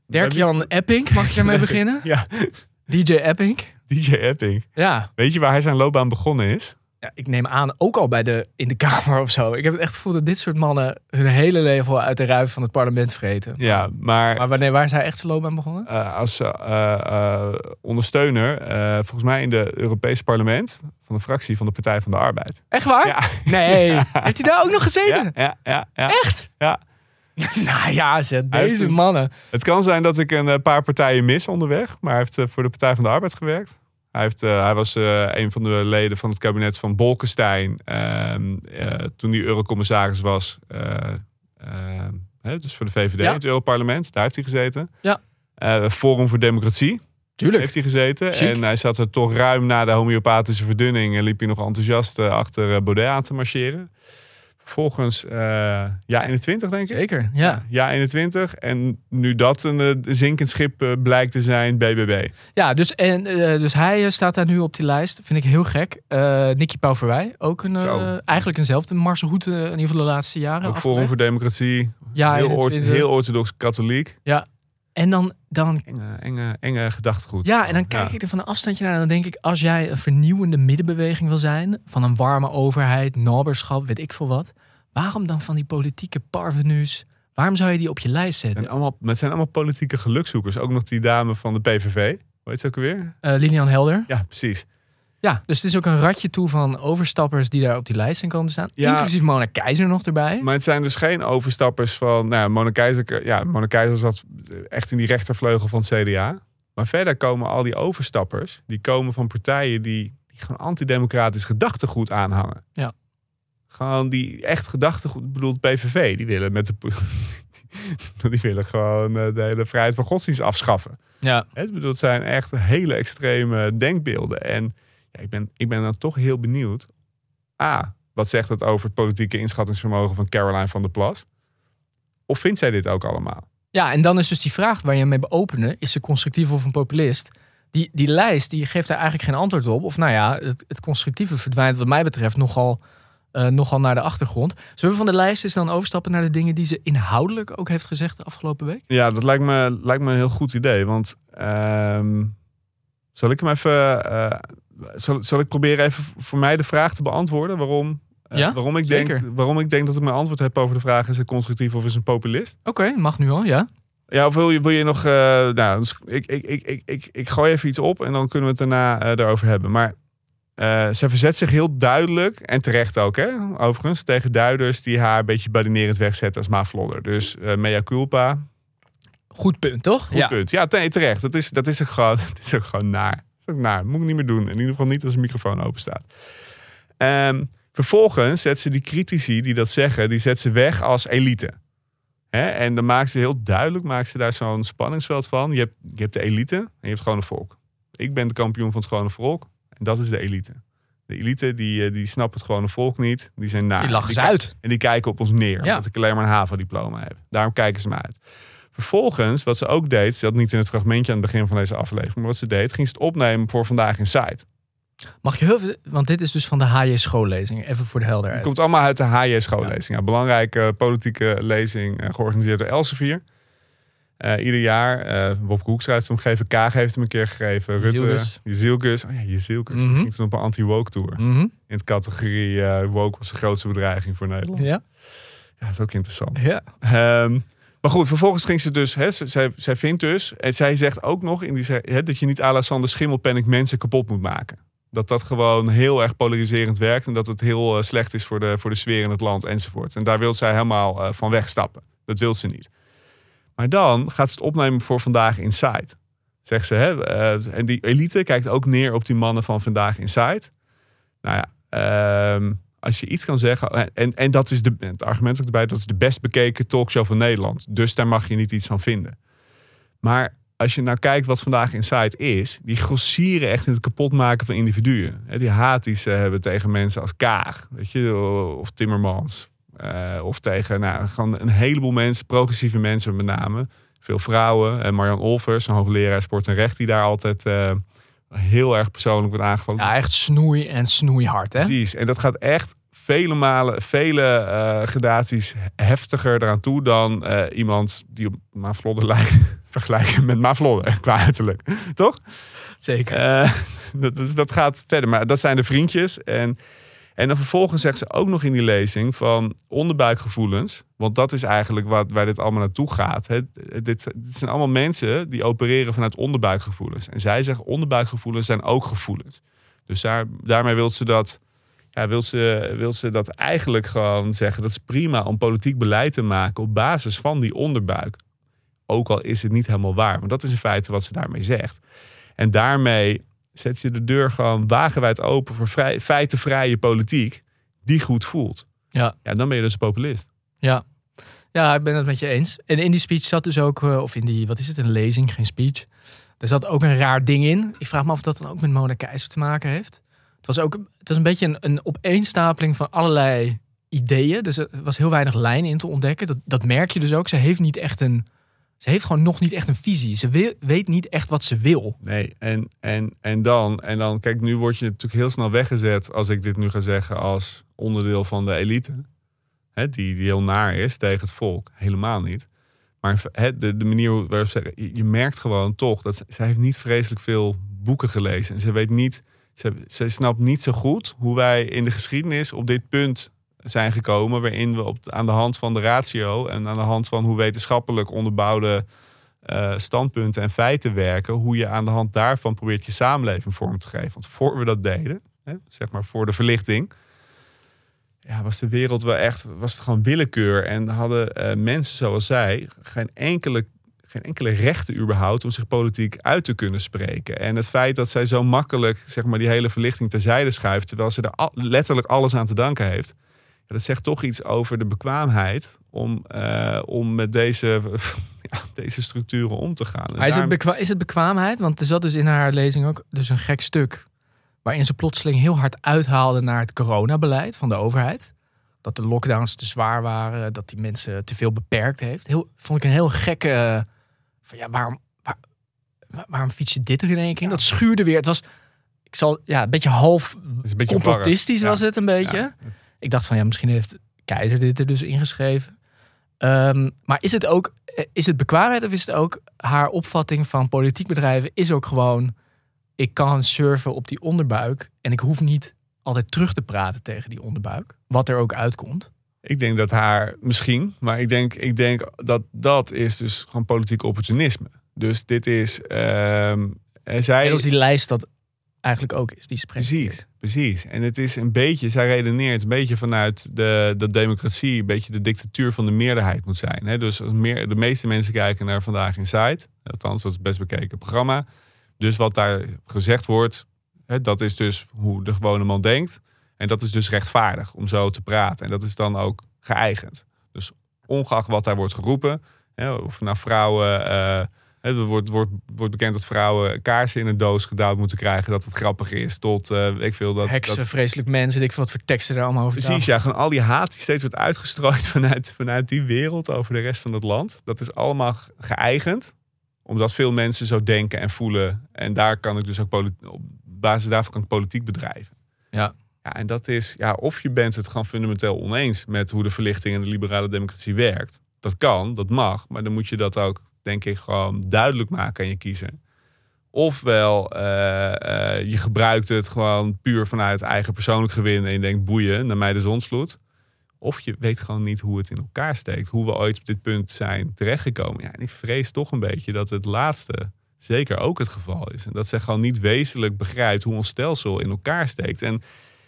Dirk-Jan Epping, mag ik ermee beginnen? Ja, DJ Epping. DJ Epping. Ja. Weet je waar hij zijn loopbaan begonnen is? Ja, ik neem aan ook al bij de, in de Kamer of zo. Ik heb het echt gevoel dat dit soort mannen hun hele leven al uit de ruif van het parlement vreten. Ja, maar, Maar wanneer, waar is hij echt zijn loopbaan begonnen? eh, als eh, eh, ondersteuner, volgens mij in het Europese parlement, van de fractie van de Partij van de Arbeid. Echt waar? Ja, Nee. Heeft hij daar ook nog gezeten? ja, ja, ja. Echt? Ja. nou ja, ze, Hij heeft deze een- mannen. Het kan zijn dat ik een paar partijen mis onderweg, maar hij heeft voor de Partij van de Arbeid gewerkt. Hij, heeft, eh, hij was eh, een van de leden van het kabinet van Bolkestein ehm, eh, toen hij eurocommissaris was. hè, dus voor de VVD Ja. in het Europarlement. Daar heeft hij gezeten. Ja. Forum voor Democratie Tuurlijk. heeft hij gezeten. Chic. En hij zat er toch ruim na de homeopathische verdunning. En liep hij nog enthousiast achter Baudet aan te marcheren. Vervolgens eh ja 21 denk ik. Zeker, ja. Ja 21. En nu dat een eh, zinkend schip eh, blijkt te zijn, BBB. Ja, dus, en, dus hij staat daar nu op die lijst. Vind ik heel gek. Eh Nicky Pauverwij, ook een, eigenlijk eenzelfde eh, in ieder geval de laatste jaren. Ook Forum voor Democratie. Ja, heel, oort- 21. heel orthodox katholiek. En dan, dan, Enge, enge, enge gedachtegoed. ja, en dan kijk ik er van een afstandje naar en dan denk ik... als jij een vernieuwende middenbeweging wil zijn... van een warme overheid, naberschap, weet ik veel wat... waarom dan van die politieke parvenus... Waarom zou je die op je lijst zetten? zijn, allemaal, het zijn allemaal politieke gelukzoekers. Ook nog die dame van de PVV. Hoe heet ze ook alweer? Eh, Lilian Helder. Ja, precies. Ja, dus het is ook een ratje toe van overstappers die daar op die lijst zijn komen te staan. Ja. Inclusief Mona Keizer nog erbij. Maar het zijn dus geen overstappers van... Nou, Mona Keizer, ja, Mona Keizer zat echt in die rechtervleugel van het CDA. Maar verder komen al die overstappers... die komen van partijen die, die gewoon antidemocratisch gedachtegoed aanhangen. Ja. Gewoon die echt gedachtegoed, ik bedoel, de PVV, die willen met de. Die willen gewoon eh, de hele vrijheid van godsdienst afschaffen. Ja. Het, bedoel, het zijn echt hele extreme denkbeelden. En ja, ik, ben, ik ben dan toch heel benieuwd. A, wat zegt het over het politieke inschattingsvermogen van Caroline van der Plas? Of vindt zij dit ook allemaal? Ja, en dan is dus die vraag waar je mee beopenen: is ze constructief of een populist? Die, die lijst die geeft daar eigenlijk geen antwoord op. Of nou ja, het, het constructieve verdwijnt, wat mij betreft, nogal, uh, nogal naar de achtergrond. Zullen we van de lijst eens dan overstappen naar de dingen die ze inhoudelijk ook heeft gezegd de afgelopen week? Ja, dat lijkt me, lijkt me een heel goed idee. Want uh, zal ik hem even. Uh, zal, zal ik proberen even voor mij de vraag te beantwoorden? Waarom uh, ja, waarom, ik denk, waarom ik denk dat ik mijn antwoord heb over de vraag: is het constructief of is een populist? Oké, okay, mag nu al, ja. Ja, of wil je, wil je nog. Uh, nou, dus ik, ik, ik, ik, ik, ik gooi even iets op en dan kunnen we het daarna uh, erover hebben. Maar uh, ze verzet zich heel duidelijk, en terecht ook, hè, overigens, tegen duiders die haar een beetje badinerend wegzetten als maflodder. Dus mea culpa. Goed punt, toch? Goed ja. punt. Ja, terecht. Dat is, dat is ook gewoon, dat is ook gewoon naar. Ook naar. Moet ik niet meer doen. In ieder geval niet als de microfoon open staat. Um, Vervolgens zet ze die critici die dat zeggen, die zet ze weg als elite. En dan maakt ze heel duidelijk, maakt ze daar zo'n spanningsveld van. Je hebt, je hebt de elite en je hebt gewoon een volk. Ik ben de kampioen van het gewone volk en dat is de elite. De elite die, die snapt het gewone volk niet. Die zijn naar. Die lachen ze uit. En die kijken op ons neer. Ja. Dat ik alleen maar een HAVO-diploma heb. Daarom kijken ze me uit. Vervolgens, wat ze ook deed, ze had niet in het fragmentje aan het begin van deze aflevering, maar wat ze deed, ging ze het opnemen voor vandaag in site. Mag je heel veel, want dit is dus van de HJ schoollezing, even voor de helderheid. Het komt allemaal uit de HJ schoollezing. Ja. ja belangrijke politieke lezing uh, georganiseerd door Elsevier. Uh, ieder jaar. Uh, Wopke Hoekstra heeft hem gegeven. Kaag heeft hem een keer gegeven. Rutte. Jezielkus. Oh ja, Jezielkus. Mhm. Mm -hmm. ging toen op een anti-woke tour. Mm -hmm. In de categorie uh, woke was de grootste bedreiging voor Nederland. Ja. Ja, dat is ook interessant. Ja. Um, maar goed, vervolgens ging ze dus, hè, zij, zij vindt dus, en zij zegt ook nog in die, hè, dat je niet Sander Schimmelpenninck mensen kapot moet maken. Dat dat gewoon heel erg polariserend werkt en dat het heel uh, slecht is voor de, voor de sfeer in het land enzovoort. En daar wil zij helemaal uh, van wegstappen. Dat wil ze niet. Maar dan gaat ze het opnemen voor Vandaag Inside. Zegt ze, hè, uh, en die elite kijkt ook neer op die mannen van Vandaag Inside. Nou ja, uh, als je iets kan zeggen, en, en dat is de, het argument ook erbij, dat is de best bekeken talkshow van Nederland. Dus daar mag je niet iets van vinden. Maar als je nou kijkt wat vandaag Inside is, die grossieren echt in het kapotmaken van individuen. Die haat die ze hebben tegen mensen als Kaag, weet je, of Timmermans. Uh, of tegen nou, gewoon een heleboel mensen, progressieve mensen met name. Veel vrouwen. En Marjan Olvers, een hoogleraar sport en recht, die daar altijd uh, heel erg persoonlijk wordt aangevallen. Ja, echt snoei en snoeihard, hè? Precies. En dat gaat echt vele malen, vele uh, gradaties heftiger eraan toe dan uh, iemand die op Mavlodder lijkt vergelijken met Mavlodder qua uiterlijk. Toch? Zeker. Uh, dat, dus dat gaat verder. Maar dat zijn de vriendjes. En, en dan vervolgens zegt ze ook nog in die lezing van onderbuikgevoelens. Want dat is eigenlijk wat, waar dit allemaal naartoe gaat. Hè. Dit, dit zijn allemaal mensen die opereren vanuit onderbuikgevoelens. En zij zegt onderbuikgevoelens zijn ook gevoelens. Dus daar, daarmee wil ze dat ja, wil, ze, wil ze dat eigenlijk gewoon zeggen. Dat is prima om politiek beleid te maken op basis van die onderbuik. Ook al is het niet helemaal waar. Maar dat is in feite wat ze daarmee zegt. En daarmee zet je de deur gewoon wagenwijd open voor vrij, feitenvrije politiek. Die goed voelt. Ja. ja, dan ben je dus een populist. Ja. Ja, ik ben het met je eens. En in die speech zat dus ook, of in die, wat is het, een lezing, geen speech. Er zat ook een raar ding in. Ik vraag me af of dat dan ook met Mona Keizer te maken heeft. Het was ook het was een beetje een, een opeenstapeling van allerlei ideeën. Dus er was heel weinig lijn in te ontdekken. Dat, dat merk je dus ook. Ze heeft niet echt een. Ze heeft gewoon nog niet echt een visie. Ze weet niet echt wat ze wil. Nee, en, en, en dan, en dan, kijk, nu word je natuurlijk heel snel weggezet als ik dit nu ga zeggen als onderdeel van de elite. Die, heel naar is tegen het volk. Helemaal niet. Maar hè, de, manier waarop ze je, merkt gewoon toch dat zij heeft niet vreselijk veel boeken gelezen. En ze weet niet ze, snapt niet zo goed hoe wij in de geschiedenis op dit punt zijn gekomen. Waarin we op, aan de hand van de ratio en aan de hand van hoe wetenschappelijk onderbouwde uh, standpunten en feiten werken. Hoe je aan de hand daarvan probeert je samenleving vorm te geven. Want voor we dat deden, hè, zeg maar voor de verlichting. Ja, was de wereld wel echt, was het gewoon willekeur. En hadden uh, mensen zoals zij geen enkele geen enkele rechten überhaupt om zich politiek uit te kunnen spreken. En het feit dat zij zo makkelijk zeg maar, die hele verlichting terzijde schuift, terwijl ze er al- letterlijk alles aan te danken heeft, ja, dat zegt toch iets over de bekwaamheid om, eh, om met deze, ja, deze structuren om te gaan. En is het, daarom- is het bekwaamheid? Want er zat dus in haar lezing ook dus een gek stuk. Waarin ze plotseling heel hard uithaalde naar het coronabeleid van de overheid. Dat de lockdowns te zwaar waren. Dat die mensen te veel beperkt heeft. Heel, vond ik een heel gekke... eh, Van ja, waarom, waar- waar- waarom fiets je dit er in één keer? Dat schuurde weer. Het was... Ik zal, ja, een beetje half een beetje complotistisch was het een beetje. Ja. Ik dacht van ja, misschien heeft Keizer dit er dus ingeschreven. Ehm, maar is het ook eh, is het bekwaamheid of is het ook haar opvatting van politiek bedrijven is ook gewoon ik kan surfen op die onderbuik en ik hoef niet altijd terug te praten tegen die onderbuik, wat er ook uitkomt. Ik denk dat haar misschien, maar ik denk, ik denk dat dat is dus gewoon politiek opportunisme. Dus dit is, eh, zij, En als die lijst dat eigenlijk ook is, die ze presenteert. precies, precies. En het is een beetje, zij redeneert een beetje vanuit de, dat democratie, een beetje de dictatuur van de meerderheid moet zijn. Hè? Dus als meer, de meeste mensen kijken naar Vandaag Inside, althans dat is het best bekeken programma. Dus wat daar gezegd wordt, hè, dat is dus hoe de gewone man denkt. En dat is dus rechtvaardig om zo te praten. En dat is dan ook geëigend. Dus ongeacht wat daar wordt geroepen, hè, of nou vrouwen. eh, hè, er wordt, wordt, wordt bekend dat vrouwen kaarsen in een doos gedouwd moeten krijgen. Dat het grappig is. Tot eh, weet ik veel dat. Heksen, dat vreselijk mensen, ik wat voor teksten er allemaal over Precies, ja, gewoon al die haat die steeds wordt uitgestrooid vanuit, vanuit die wereld over de rest van het land. Dat is allemaal geëigend, omdat veel mensen zo denken en voelen. En daar kan ik dus ook op basis daarvan kan ik politiek bedrijven. Ja. Ja, en dat is, ja, of je bent het gewoon fundamenteel oneens met hoe de verlichting en de liberale democratie werkt. Dat kan, dat mag, maar dan moet je dat ook, denk ik, gewoon duidelijk maken aan je kiezer. Ofwel, eh, je gebruikt het gewoon puur vanuit eigen persoonlijk gewin en je denkt boeien, naar mij de zonsvloed. Of je weet gewoon niet hoe het in elkaar steekt, hoe we ooit op dit punt zijn terechtgekomen. Ja, en ik vrees toch een beetje dat het laatste zeker ook het geval is. En dat zij gewoon niet wezenlijk begrijpt hoe ons stelsel in elkaar steekt. En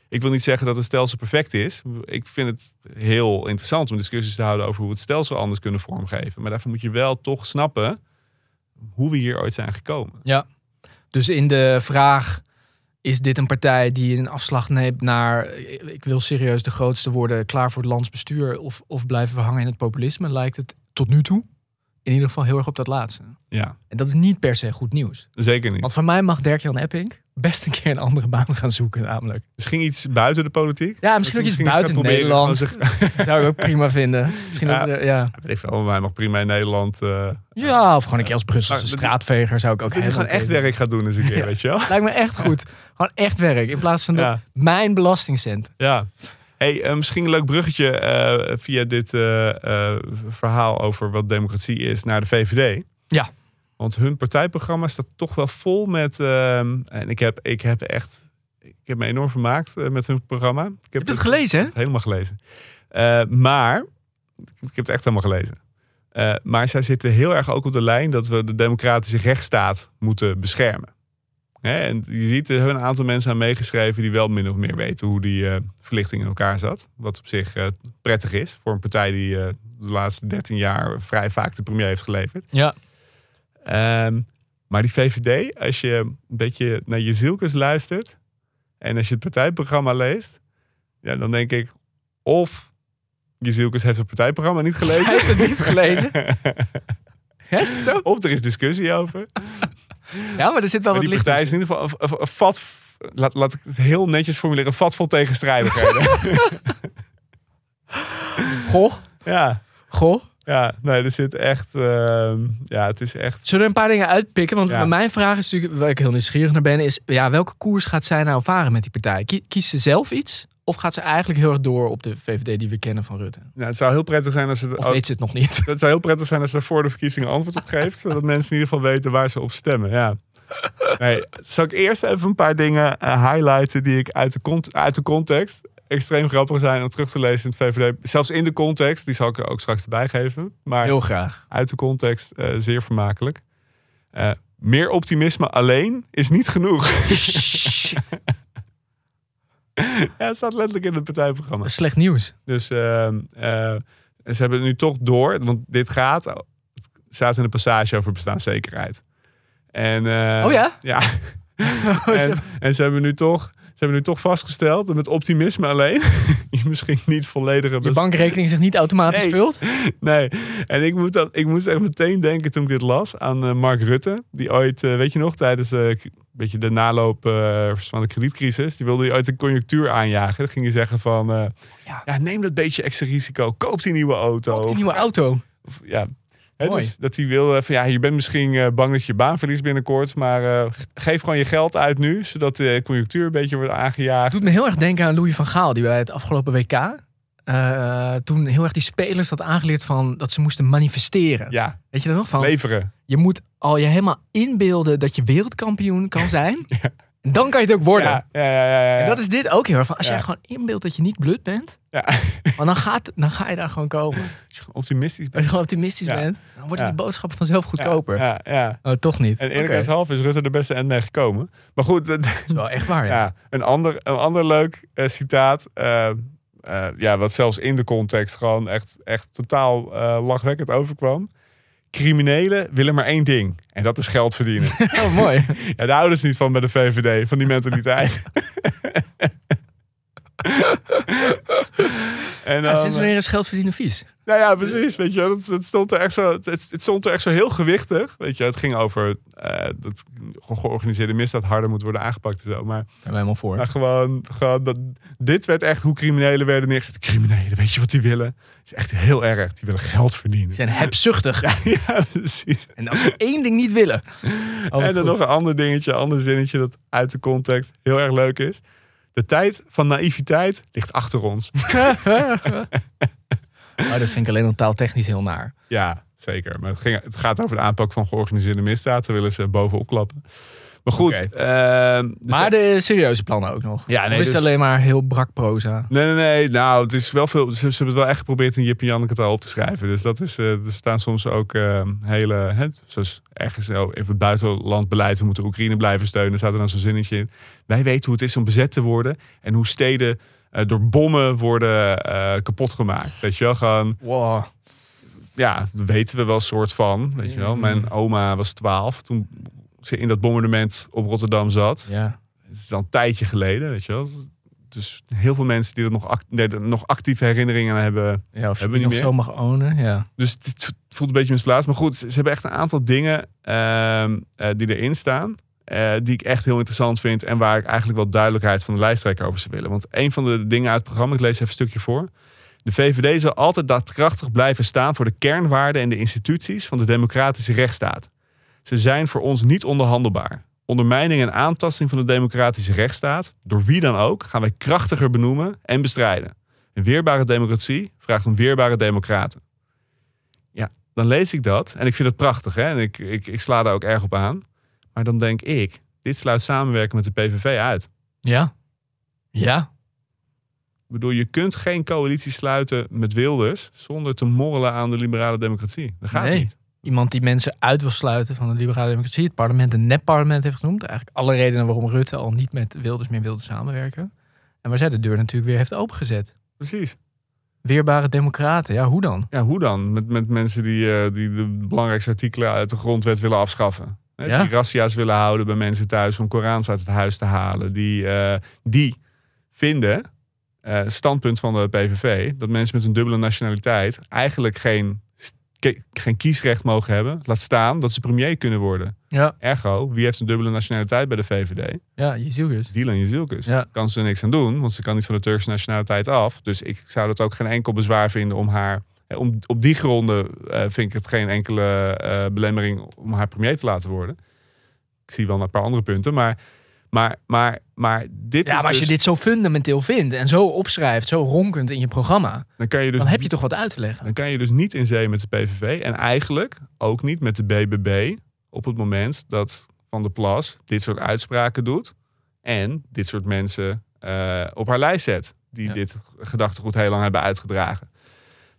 ik wil niet zeggen dat het stelsel perfect is. Ik vind het heel interessant om discussies te houden over hoe we het stelsel anders kunnen vormgeven. Maar daarvoor moet je wel toch snappen hoe we hier ooit zijn gekomen. Ja. Dus in de vraag: is dit een partij die een afslag neemt naar. ik wil serieus de grootste worden, klaar voor het landsbestuur? Of, of blijven we hangen in het populisme? Lijkt het tot nu toe in ieder geval heel erg op dat laatste. Ja, En dat is niet per se goed nieuws. zeker niet. Want van mij mag Dirk-Jan Epping best een keer een andere baan gaan zoeken, namelijk. Misschien iets buiten de politiek. Ja, misschien ook iets buiten gaan Nederland. zich- Zou ik ook prima vinden. Misschien Ja. dat, er- ja. Weet ik veel, hij mag prima in Nederland. eh ja, of gewoon een keer als Brusselse Nou, straatveger zou ik ook heel gewoon echt werk gaat doen eens een keer, Ja. weet je wel? Lijkt me echt goed. Gewoon echt werk. In plaats van Ja. mijn belastingcent. Ja. Hey, eh, misschien een leuk bruggetje eh, via dit eh, verhaal over wat democratie is naar de VVD. Ja. Want hun partijprogramma staat toch wel vol met. ehm, en ik heb, ik heb echt. Ik heb me enorm vermaakt met hun programma. Ik heb Heb je het gelezen, hè? Helemaal gelezen. Maar. Ik heb het echt helemaal gelezen. Maar zij zitten heel erg ook op de lijn dat we de democratische rechtsstaat moeten beschermen. En je ziet, er hebben een aantal mensen aan meegeschreven die wel min of meer weten hoe die eh, verlichting in elkaar zat. Wat op zich eh, prettig is voor een partij die eh, de laatste 13 jaar vrij vaak de premier heeft geleverd. Ja. Ehm, maar die VVD, als je een beetje naar je zielkes luistert en als je het partijprogramma leest, ja, dan denk ik of je zielkes heeft het partijprogramma niet Hij gelezen. heeft het niet gelezen. Is het zo? Of er is discussie over. Ja, maar er zit wel Maar wat die licht partij is in ieder geval een, een- een vat. Laat, laat ik het heel netjes formuleren. Een vat vol tegenstrijdigheden. Goh, ja, goh. ja, nee, er zit echt. ehm, ja, het is echt. Zullen we een paar dingen uitpikken? Want Ja. mijn vraag is natuurlijk, waar ik heel nieuwsgierig naar ben, is ja, welke koers gaat zij nou varen met die partij? Kie- Kiest ze zelf iets? Of gaat ze eigenlijk heel erg door op de VVD die we kennen van Rutte? Nou, het zou heel prettig zijn als ze. Of weet ze het nog niet? Het zou heel prettig zijn als ze voor de verkiezingen antwoord op geeft. zodat mensen in ieder geval weten waar ze op stemmen. Ja. Nee, zal ik eerst even een paar dingen eh, highlighten die ik uit de, cont- uit de context extreem grappig zijn om terug te lezen in het VVD. Zelfs in de context, die zal ik er ook straks erbij geven. Maar Heel graag. uit de context eh, zeer vermakelijk. Eh, meer optimisme alleen is niet genoeg. ja, het staat letterlijk in het partijprogramma. Slecht nieuws. Dus ehm, eh, ze hebben het nu toch door, want dit gaat. staat in de passage over bestaanszekerheid. En, eh, Oh ja? Ja. en, en ze hebben nu toch... Ze hebben nu toch vastgesteld, dat met optimisme alleen, je misschien niet volledige Je best- bankrekening zich niet automatisch Nee. vult? Nee, en ik, moet dat, ik moest echt meteen denken toen ik dit las aan eh, Mark Rutte. Die ooit, eh, weet je nog, tijdens eh, beetje de naloop van de kredietcrisis, die wilde hij ooit een conjunctuur aanjagen. Dan ging hij zeggen van, Ja. ja. neem dat beetje extra risico, koop die nieuwe auto. Op die nieuwe auto. of, ja. Dus dat hij wil van ja, je bent misschien eh, bang dat je je baan verliest binnenkort, maar eh, ge- geef gewoon je geld uit nu, zodat de conjunctuur een beetje wordt aangejaagd. doet me heel erg denken aan Louis van Gaal, die bij het afgelopen WK. eh, toen heel erg die spelers had aangeleerd van dat ze moesten manifesteren. Ja, Weet je dat nog? Van, leveren. je moet al je helemaal inbeelden dat je wereldkampioen kan zijn. dan kan je het ook worden. Ja, ja, ja, ja, ja. En dat is dit ook heel erg. Van, als jij gewoon inbeeldt dat je niet blut bent, ja. dan, gaat, dan ga je daar gewoon komen. Als je gewoon optimistisch Als bent. je gewoon optimistisch bent, dan worden die boodschappen vanzelf goedkoper. Ja, ja, ja. Oh, toch niet. En eerlijkheidshalve is Rutte er best end mee gekomen. Maar goed, dat- is wel echt waar, ja. ja, een, ander, een ander leuk eh, citaat. eh, eh, ja, wat zelfs in de context gewoon echt, echt totaal lachwekkend overkwam. Criminelen willen maar één ding. En dat is geld verdienen. Oh, mooi. ja, daar houden ze niet van bij de VVD. Van die mentaliteit. en Ja, sinds wanneer is geld verdienen vies? nou ja, precies. Weet je, het, stond er echt zo, het, het stond er echt zo heel gewichtig. Weet je, het ging over eh, dat ge- georganiseerde misdaad harder moet worden aangepakt en zo. Maar, ik helemaal voor. maar gewoon, gewoon dat, dit werd echt hoe criminelen werden neergezet. Criminelen, weet je wat die willen? Het is echt heel erg. Die willen geld verdienen. Ze zijn hebzuchtig. Ja, precies. En als we één ding niet willen. Oh, en dan goed. nog een ander dingetje, ander zinnetje dat uit de context heel erg leuk is. De tijd van naïviteit ligt achter ons. Oh, dat vind ik alleen al taaltechnisch heel naar. Ja, zeker. Maar het, ging, het gaat over de aanpak van georganiseerde misdaad. Daar willen ze bovenop klappen. Maar goed. Ehm, de- Maar de serieuze plannen ook nog. Ja, nee, Of is het dus- alleen maar heel brak proza? Nee, nee, nee. Nou, het is wel veel. Ze, ze hebben het wel echt geprobeerd in Jip en Janneke taal op te schrijven. Dus dat is. eh, er staan soms ook ehm, hele. Hè, zoals ergens zo even het buitenland beleid. We moeten Oekraïne blijven steunen. Er staat er dan zo'n zinnetje in. Wij weten hoe het is om bezet te worden. En hoe steden eh, door bommen worden eh, kapot gemaakt. Weet je wel, gewoon. Wow. Ja, weten we wel soort van. Weet je wel. Mijn oma was 12 toen in dat bombardement op Rotterdam zat. Ja. Het is al een tijdje geleden, weet je wel. Dus heel veel mensen die er nog, act- nee, er nog actieve herinneringen aan hebben. ja of Hebben niet nog meer? zo mag ownen. Ja. Dus het voelt een beetje misplaatst. Maar goed, ze, ze hebben echt een aantal dingen ehm, eh, die erin staan. eh, die ik echt heel interessant vind. En waar ik eigenlijk wel duidelijkheid van de lijsttrekker over zou willen. Want een van de dingen uit het programma, ik lees even een stukje voor. De VVD zal altijd daadkrachtig blijven staan voor de kernwaarden en de instituties van de democratische rechtsstaat. Ze zijn voor ons niet onderhandelbaar. Ondermijning en aantasting van de democratische rechtsstaat, door wie dan ook, gaan wij krachtiger benoemen en bestrijden. Een weerbare democratie vraagt om weerbare democraten. Ja, dan lees ik dat en ik vind het prachtig hè? en ik, ik, ik sla daar ook erg op aan. Maar dan denk ik, dit sluit samenwerken met de PVV uit. Ja. Ja. Ik bedoel, je kunt geen coalitie sluiten met Wilders zonder te morrelen aan de liberale democratie. Dat gaat Nee. niet. Iemand die mensen uit wil sluiten van de liberale democratie. Het parlement een nep-parlement heeft genoemd. Eigenlijk alle redenen waarom Rutte al niet met Wilders meer wilde samenwerken. En waar zij de deur natuurlijk weer heeft opengezet. Precies. Weerbare democraten. Ja, hoe dan? Ja, hoe dan? Met, met mensen die, eh, die de belangrijkste artikelen uit de grondwet willen afschaffen. Hè, Ja. Die razzia's willen houden bij mensen thuis om Korans uit het huis te halen. Die, eh, die vinden, eh, standpunt van de PVV, dat mensen met een dubbele nationaliteit eigenlijk geen, geen kiesrecht mogen hebben. Laat staan dat ze premier kunnen worden. Ja, Ergo, wie heeft een dubbele nationaliteit bij de VVD? ja je ziet dus. Dylan Jezilkus. Ja. Kan ze er niks aan doen, want ze kan niet van de Turkse nationaliteit af. Dus ik zou dat ook geen enkel bezwaar vinden om haar... Om, op die gronden eh, vind ik het geen enkele eh, belemmering om haar premier te laten worden. Ik zie wel een paar andere punten, maar, maar, maar, maar dit Ja, is maar als je dus- dit zo fundamenteel vindt en zo opschrijft, zo ronkend in je programma, dan kan je dus dan heb je toch wat uit te leggen. Dan kan je dus niet in zee met de PVV. En eigenlijk ook niet met de BBB. Op het moment dat Van der Plas dit soort uitspraken doet. En dit soort mensen eh, op haar lijst zet. Die Ja. dit gedachtegoed heel lang hebben uitgedragen.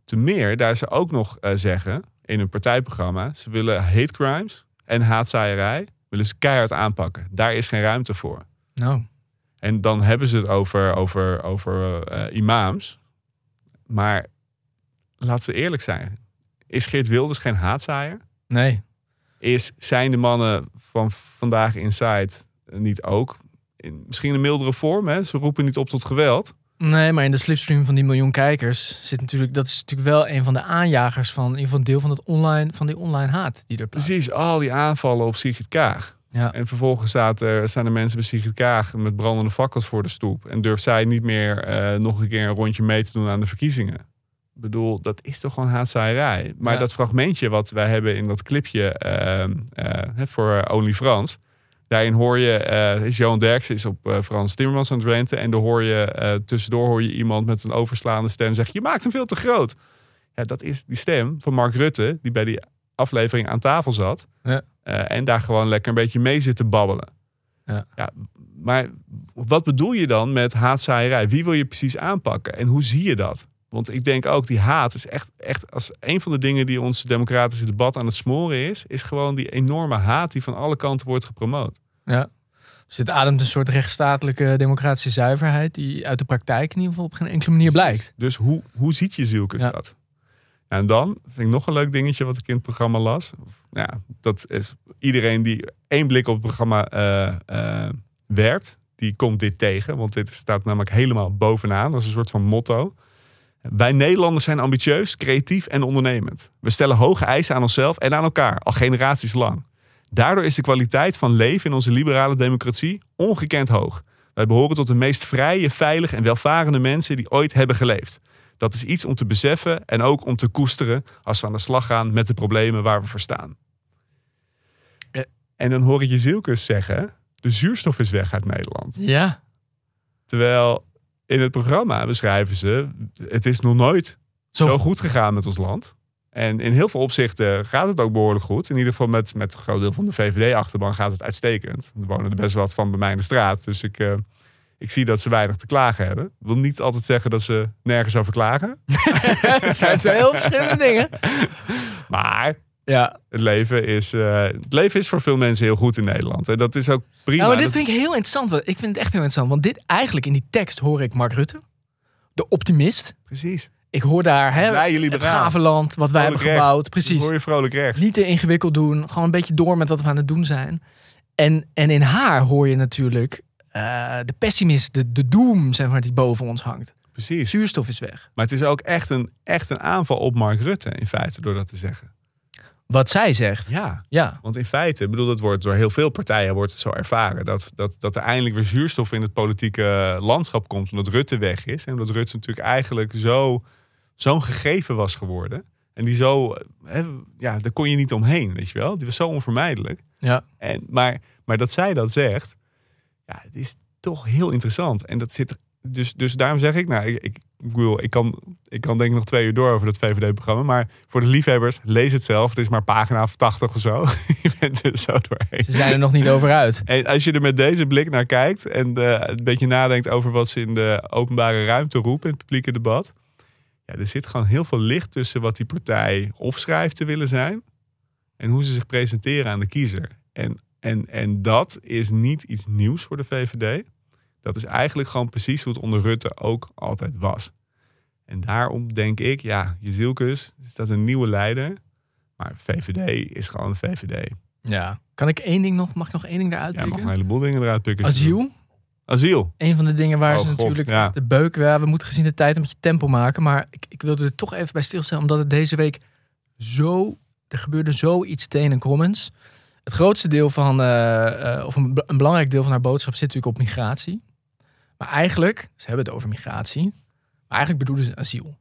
Te meer, daar ze ook nog eh, zeggen in hun partijprogramma. Ze willen hate crimes en haatzaaierij willen ze keihard aanpakken. Daar is geen ruimte voor. Nou, En dan hebben ze het over, over, over eh, imams. Maar laten we eerlijk zijn. Is Geert Wilders geen haatzaaier? Nee. Is, zijn de mannen van vandaag Inside niet ook? In misschien een mildere vorm, hè? Ze roepen niet op tot geweld. Nee, maar in de slipstream van die miljoen kijkers zit natuurlijk, dat is natuurlijk wel een van de aanjagers van, een deel van, het online, van die online haat die er plaatsvindt. Precies, al die aanvallen op Sigrid Kaag. Ja. En vervolgens staat er, staan er mensen bij Sigrid Kaag met brandende fakkels voor de stoep. En durft zij niet meer eh, nog een keer een rondje mee te doen aan de verkiezingen. Ik bedoel, dat is toch gewoon haatzaaierij. Maar Ja. dat fragmentje wat wij hebben in dat clipje ehm, eh, voor Only Frans. Daarin hoor je, eh, is Johan Derksen is op eh, Frans Timmermans aan het renten. En dan hoor je, eh, tussendoor hoor je iemand met een overslaande stem zeggen... je maakt hem veel te groot. Ja, dat is die stem van Mark Rutte, die bij die aflevering aan tafel zat. Ja. Eh, en daar gewoon lekker een beetje mee zit te babbelen. Ja. maar wat bedoel je dan met haatzaaierij? Wie wil je precies aanpakken? En hoe zie je dat? Want ik denk ook, die haat is echt, echt als een van de dingen die ons democratische debat aan het smoren is, is gewoon die enorme haat die van alle kanten wordt gepromoot. Ja. Dus dit ademt een soort rechtsstatelijke democratische zuiverheid die uit de praktijk in ieder geval op geen enkele manier blijkt. Dus hoe, hoe ziet je zielkes Ja. dat? En dan vind ik nog een leuk dingetje wat ik in het programma las. Ja, dat is iedereen die één blik op het programma eh, werpt, die komt dit tegen. Want dit staat namelijk helemaal bovenaan. Dat is een soort van motto. Wij Nederlanders zijn ambitieus, creatief en ondernemend. We stellen hoge eisen aan onszelf en aan elkaar, al generaties lang. Daardoor is de kwaliteit van leven in onze liberale democratie ongekend hoog. Wij behoren tot de meest vrije, veilige en welvarende mensen die ooit hebben geleefd. Dat is iets om te beseffen en ook om te koesteren als we aan de slag gaan met de problemen waar we voor staan. Ja. En dan hoor ik je Zielkes zeggen, de zuurstof is weg uit Nederland. Ja. Terwijl in het programma beschrijven ze, het is nog nooit Zo, zo goed gegaan met ons land. En in heel veel opzichten gaat het ook behoorlijk goed. In ieder geval met, met een groot deel van de VVD-achterban gaat het uitstekend. Er wonen er best wat van bij mij in de straat. Dus ik, eh, ik zie dat ze weinig te klagen hebben. Ik wil niet altijd zeggen dat ze nergens over klagen. het zijn twee heel verschillende dingen. Maar Ja. het leven is, eh, het leven is voor veel mensen heel goed in Nederland. En dat is ook prima. Nou, maar dit Dat- vind ik heel interessant. Ik vind het echt heel interessant. Want dit eigenlijk in die tekst hoor ik Mark Rutte. De optimist. Precies. Ik hoor daar hè, het gave land wat wij hebben Vrolijk gebouwd. Precies. hoor je vrolijk rechts. Niet te ingewikkeld doen. Gewoon een beetje door met wat we aan het doen zijn. En, en in haar hoor je natuurlijk eh, de pessimist, de, de doom, zeg maar, die boven ons hangt. Precies. Zuurstof is weg. Maar het is ook echt een, echt een aanval op Mark Rutte in feite door dat te zeggen. Wat zij zegt. Ja. Ja. Want in feite, ik bedoel, het wordt door heel veel partijen wordt het zo ervaren. Dat, dat, dat er eindelijk weer zuurstof in het politieke landschap komt. Omdat Rutte weg is. En omdat Rutte natuurlijk eigenlijk zo, zo'n gegeven was geworden. En die zo, hè, ja, daar kon je niet omheen, weet je wel. Die was zo onvermijdelijk. Ja. En, maar, maar dat zij dat zegt, ja, het is toch heel interessant. En dat zit er, dus, dus daarom zeg ik, nou, ik, ik, bedoel, ik kan, ik kan denk ik nog twee uur door over dat VVD-programma. Maar voor de liefhebbers, lees het zelf. Het is maar pagina 80 of zo. je bent er zo doorheen. Ze zijn er nog niet over uit. En als je er met deze blik naar kijkt en eh, een beetje nadenkt over wat ze in de openbare ruimte roepen, in het publieke debat. Ja, er zit gewoon heel veel licht tussen wat die partij opschrijft te willen zijn en hoe ze zich presenteren aan de kiezer. En, en, en dat is niet iets nieuws voor de VVD. Dat is eigenlijk gewoon precies hoe het onder Rutte ook altijd was. En daarom denk ik, ja, Jezielkus is dat een nieuwe leider. Maar VVD is gewoon VVD. Ja. Kan ik één ding nog, mag ik nog één ding eruit Ja, mag pikken? een heleboel dingen eruit pikken. Asiel. Asiel. Een van de dingen waar Oh, ze God, natuurlijk ja. de beuk... Ja, we moeten gezien de tijd een beetje tempo maken. Maar ik, ik wilde er toch even bij stilstaan. Omdat het deze week zo... Er gebeurde zoiets tegen en Commons. Het grootste deel van... eh, eh, of een, een belangrijk deel van haar boodschap zit natuurlijk op migratie. Maar eigenlijk... Ze hebben het over migratie. Maar eigenlijk bedoelen ze asiel.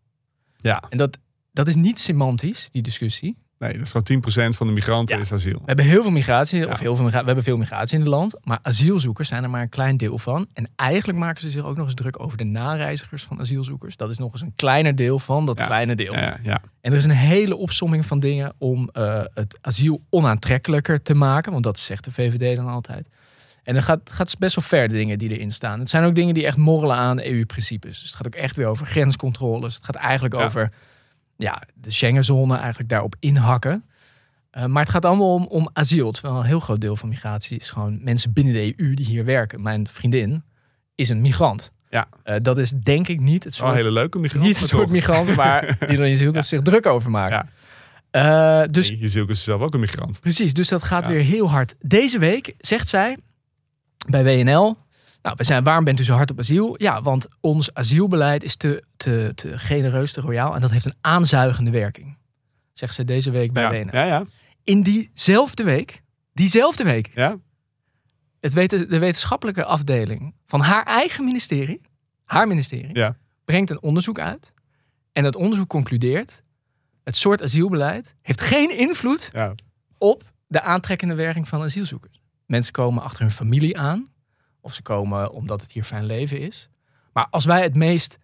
Ja, En dat, dat is niet semantisch, die discussie. Nee, dat is gewoon 10% van de migranten Ja. is asiel. We hebben heel veel migratie, Ja. of heel veel, we hebben veel migratie in het land, maar asielzoekers zijn er maar een klein deel van. En eigenlijk maken ze zich ook nog eens druk over de nareizigers van asielzoekers. Dat is nog eens een kleiner deel van dat Ja. kleine deel. Ja, ja. En er is een hele opsomming van dingen om eh, het asiel onaantrekkelijker te maken, want dat zegt de VVD dan altijd. En dan gaat, gaat best wel ver de dingen die erin staan. Het zijn ook dingen die echt morrelen aan EU-principes. Dus het gaat ook echt weer over grenscontroles. Het gaat eigenlijk over ja, de Schengenzone, eigenlijk daarop inhakken. Eh, maar het gaat allemaal om, om asiel. Terwijl een heel groot deel van migratie is gewoon mensen binnen de EU die hier werken. Mijn vriendin is een migrant. Ja. Eh, dat is denk ik niet het soort, een hele leuke migranten. niet het soort toch? migranten waar die dan je zich zich druk over maken. Ja. Eh, dus is zelf ook een migrant. Precies, dus dat gaat Ja. weer heel hard. Deze week zegt zij bij WNL. Nou, we zijn, waarom bent u zo hard op asiel? Ja, want ons asielbeleid is te, te, te genereus, te royaal. En dat heeft een aanzuigende werking. Zegt ze deze week bij Ja, ja, ja. In diezelfde week, diezelfde week, ja. het weten, de wetenschappelijke afdeling van haar eigen ministerie, haar ministerie, Ja. brengt een onderzoek uit. En dat onderzoek concludeert: het soort asielbeleid heeft geen invloed ja. op de aantrekkende werking van asielzoekers. Mensen komen achter hun familie aan, of ze komen omdat het hier fijn leven is. Maar als wij het meest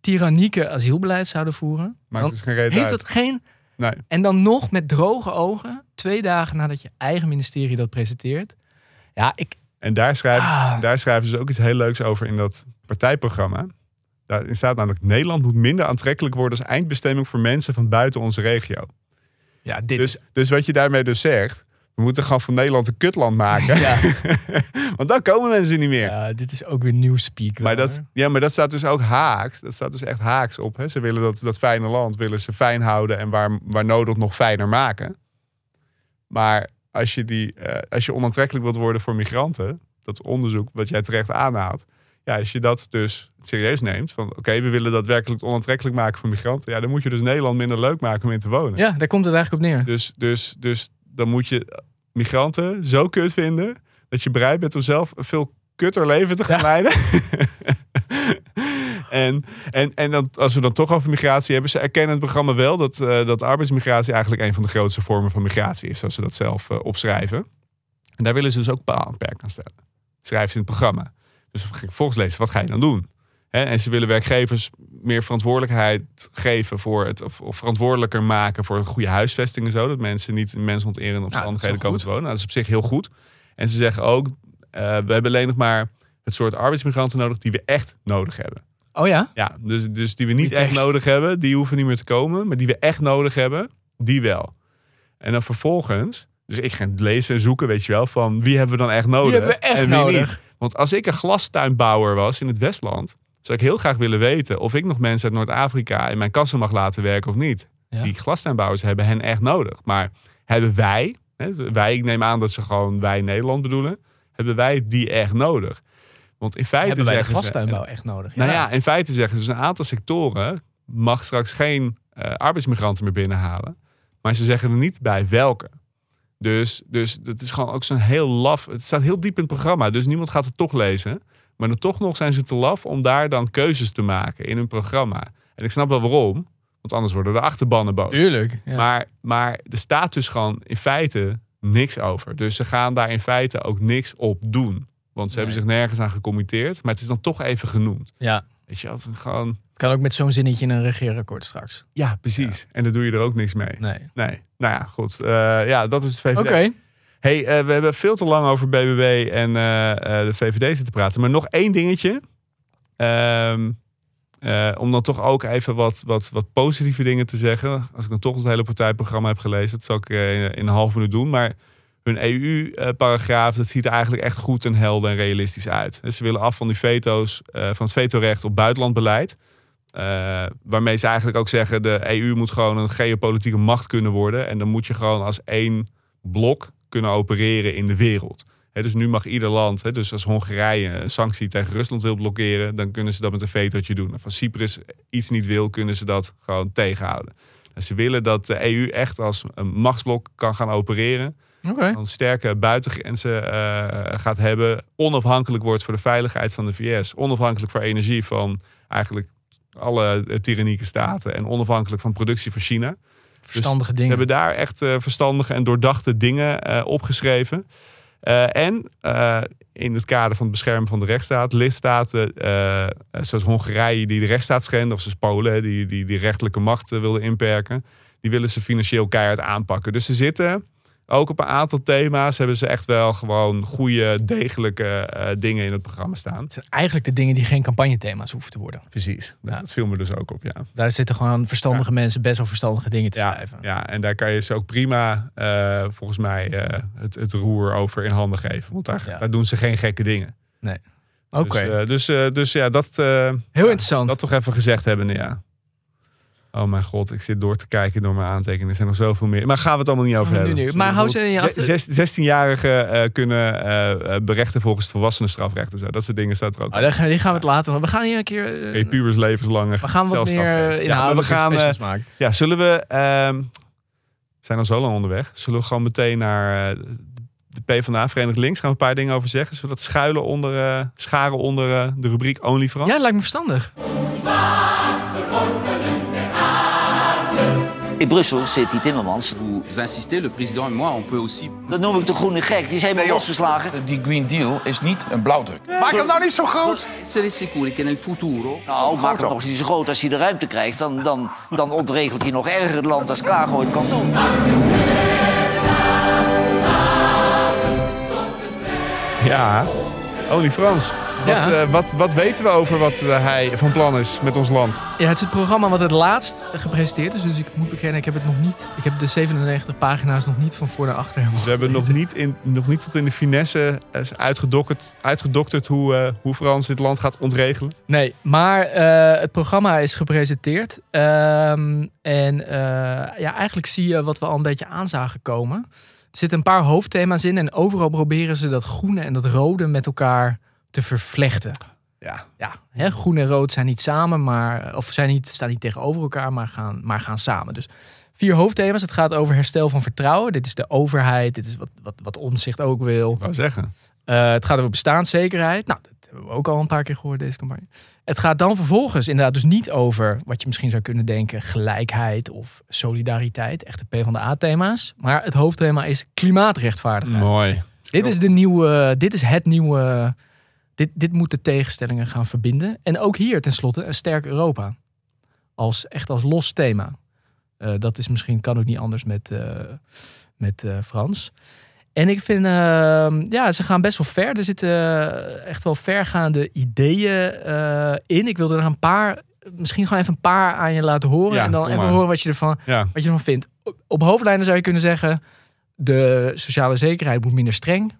tyrannieke asielbeleid zouden voeren, Maakt dan dus geen reet heeft uit. het geen. Nee. En dan nog met droge ogen, twee dagen nadat je eigen ministerie dat presenteert. Ja, ik. En daar schrijven, ze- Ah. daar schrijven ze ook iets heel leuks over in dat partijprogramma. Daarin staat namelijk: Nederland moet minder aantrekkelijk worden als eindbestemming voor mensen van buiten onze regio. Ja, dit Dus, dus wat je daarmee dus zegt, we moeten gewoon van Nederland een kutland maken. Ja, Want dan komen mensen niet meer. ja, dit is ook weer nieuwspeak. Maar dat, ja, maar dat staat dus ook haaks. Dat staat dus echt haaks op. Hè. Ze willen dat, dat fijne land willen ze fijn houden en waar, waar nodig nog fijner maken. Maar als je, die, eh, als je onaantrekkelijk wilt worden voor migranten, dat onderzoek wat jij terecht aanhaalt. Ja, als je dat dus serieus neemt, van oké, we willen daadwerkelijk onaantrekkelijk maken voor migranten. Ja, dan moet je dus Nederland minder leuk maken om in te wonen. Ja, daar komt het eigenlijk op neer. Dus, dus, dus dan moet je migranten zo kut vinden dat je bereid bent om zelf een veel kutter leven te gaan Ja. leiden. en en, en dan, als we dan toch over migratie hebben, ze erkennen het programma wel dat, eh, dat arbeidsmigratie eigenlijk een van de grootste vormen van migratie is, zoals ze dat zelf eh, opschrijven. En daar willen ze dus ook paal en perk aan stellen. Schrijven ze in het programma. Dus volgens lezen, wat ga je dan doen? Hè, en ze willen werkgevers meer verantwoordelijkheid geven voor het, of, of verantwoordelijker maken voor een goede huisvesting en zo. Dat mensen niet in mensonterende omstandigheden komen te wonen. Nou, dat is op zich heel goed. En ze zeggen ook, eh, we hebben alleen nog maar het soort arbeidsmigranten nodig die we echt nodig hebben. Oh ja? Ja, dus, dus die we niet echt nodig hebben, die hoeven niet meer te komen. Maar die we echt nodig hebben, die wel. En dan vervolgens, dus ik ga lezen en zoeken, weet je wel, van wie hebben we dan echt nodig hebben we echt en wie nodig? niet. Want als ik een glastuinbouwer was in het Westland, zou ik heel graag willen weten of ik nog mensen uit Noord-Afrika in mijn kassen mag laten werken of niet. Ja. Die glastuinbouwers hebben hen echt nodig. Maar hebben wij, hè, wij, ik neem aan dat ze gewoon wij Nederland bedoelen, hebben wij die echt nodig? Want in feite Hebben wij de zeggen ze- glastuinbouw echt nodig? nou ja, in feite zeggen ze dus een aantal sectoren mag straks geen eh, arbeidsmigranten meer binnenhalen. Maar ze zeggen er niet bij welke. Dus, dus het is gewoon ook zo'n heel laf. Het staat heel diep in het programma, dus niemand gaat het toch lezen. Maar dan toch nog zijn ze te laf om daar dan keuzes te maken in hun programma. En ik snap wel waarom, want anders worden de achterbannen boos. Tuurlijk. Ja. Maar, maar er staat dus gewoon in feite niks over. Dus ze gaan daar in feite ook niks op doen. Want ze hebben zich nergens aan gecommitteerd. Maar het is dan toch even genoemd. ja. Weet je, het is gewoon... Kan ook met zo'n zinnetje in een regeerakkoord straks. Ja, precies. En dan doe je er ook niks mee. Nee. Nee. Nou ja, goed. Eh, ja, dat is het VVD. Oké. Hey, eh, we hebben veel te lang over BBB en eh, eh, de VVD zitten praten. Maar nog één dingetje. Ehm, eh, om dan toch ook even wat, wat, wat positieve dingen te zeggen. Als ik dan toch het hele partijprogramma heb gelezen. Dat zal ik in, een half minuut doen. Maar hun EU-paragraaf, dat ziet er eigenlijk echt goed en helder en realistisch uit. Dus ze willen af van die veto's, van het vetorecht op buitenlandbeleid. Eh, waarmee ze eigenlijk ook zeggen, de EU moet gewoon een geopolitieke macht kunnen worden. En dan moet je gewoon als één blok kunnen opereren in de wereld. Dus nu mag ieder land, dus als Hongarije een sanctie tegen Rusland wil blokkeren, dan kunnen ze dat met een vetootje doen. En als Cyprus iets niet wil, kunnen ze dat gewoon tegenhouden. En ze willen dat de EU echt als een machtsblok kan gaan opereren. Een sterke buitengrenzen eh, gaat hebben. Onafhankelijk wordt voor de veiligheid van de VS. Onafhankelijk voor energie van eigenlijk alle tyrannieke staten. En onafhankelijk van productie van China. Verstandige We dingen. hebben daar echt eh, verstandige en doordachte dingen eh, opgeschreven. Eh, en in het kader van het beschermen van de rechtsstaat, lidstaten zoals Hongarije die de rechtsstaat schenden, of zoals Polen die, die die rechtelijke macht wilden inperken, die willen ze financieel keihard aanpakken. Dus ze zitten ook op een aantal thema's hebben ze echt wel gewoon goede, degelijke eh, dingen in het programma staan. Het zijn eigenlijk de dingen die geen campagnethema's hoeven te worden. Precies. Ja. Dat viel me dus ook op, ja. Daar zitten gewoon verstandige mensen best wel verstandige dingen te Ja, schrijven. ja, en daar kan je ze ook prima, eh, volgens mij, eh, het, het roer over in handen geven. Want daar, daar doen ze geen gekke dingen. Oké. Dus, eh, dus, eh, dus ja, dat, Heel interessant. dat toch even gezegd hebben, ja. Oh mijn god, ik zit door te kijken door mijn aantekeningen. Er zijn nog zoveel meer. Maar gaan we het allemaal niet over Gaan we hebben. nu niet. Maar hou ze in je achter- Zes- 16-jarigen eh, kunnen eh, eh, berechten volgens het volwassenenstrafrecht en zo. Dat soort dingen staat er ook. Oh, daar gaan, die gaan we het later. want We gaan hier een keer. eh, Hey, pubers levenslange we gaan wat meer uh, Ja, maar we gaan. maken. ja, zullen we. ehm, we zijn al zo lang onderweg. Zullen we gewoon meteen naar de PvdA Verenigd Links? Gaan we een paar dingen over zeggen? Zullen we dat schuilen onder, eh, scharen onder eh, de rubriek OnlyFrans? Ja, lijkt me verstandig. Brussel zit die Timmermans. Vous insistez, le président et moi, on peut aussi Dat noem ik de groene gek. Die is helemaal losgeslagen. Die Green Deal is niet een blauwdruk. Maak hem nou niet zo groot. essere sicuri che nel futuro Nou, maak hem nog eens niet zo groot. Als hij de ruimte krijgt, dan, dan, dan ontregelt hij nog erger het land als Kaag ooit kan doen. Ja, OnlyFrans. Wat, Ja. eh, wat, wat weten we over wat eh, hij van plan is met ons land? Ja, het is het programma wat het laatst gepresenteerd is. Dus ik moet bekennen, ik heb het nog niet. Ik heb de 97 pagina's nog niet van voor naar achter helemaal We hebben nog niet, in, nog niet tot in de finesse eh, uitgedokterd, uitgedokterd hoe, eh, hoe Frans dit land gaat ontregelen. Nee, maar het programma is gepresenteerd. Ehm, en ja, eigenlijk zie je wat we al een beetje aan zagen komen. Er zitten een paar hoofdthema's in. En overal proberen ze dat groene en dat rode met elkaar te vervlechten. Ja, Ja, hè, groen en rood zijn niet samen, maar, of zijn niet, staan niet tegenover elkaar, maar gaan, maar gaan samen. Dus vier hoofdthema's. Het gaat over herstel van vertrouwen. Dit is de overheid. Dit is wat, wat, wat Omtzigt ook wil. ik wou zeggen. Eh, het gaat over bestaanszekerheid. Nou, dat hebben we ook al een paar keer gehoord deze campagne. Het gaat dan vervolgens inderdaad dus niet over wat je misschien zou kunnen denken, gelijkheid of solidariteit, echte PvdA-thema's. Maar het hoofdthema is klimaatrechtvaardigheid. Mooi. Dit is de nieuwe, dit is het nieuwe, dit, dit moet de tegenstellingen gaan verbinden. En ook hier tenslotte een sterk Europa. Als, echt als los thema. Eh, dat is misschien, kan ook niet anders met, eh, met eh, Frans. En ik vind, eh, ja, ze gaan best wel ver. Er zitten echt wel vergaande ideeën in. Ik wilde er een paar, misschien gewoon even een paar aan je laten horen. Ja, en dan even maar. horen wat je ervan, Ja, wat je ervan vindt. Op- Op hoofdlijnen zou je kunnen zeggen: de sociale zekerheid moet minder streng.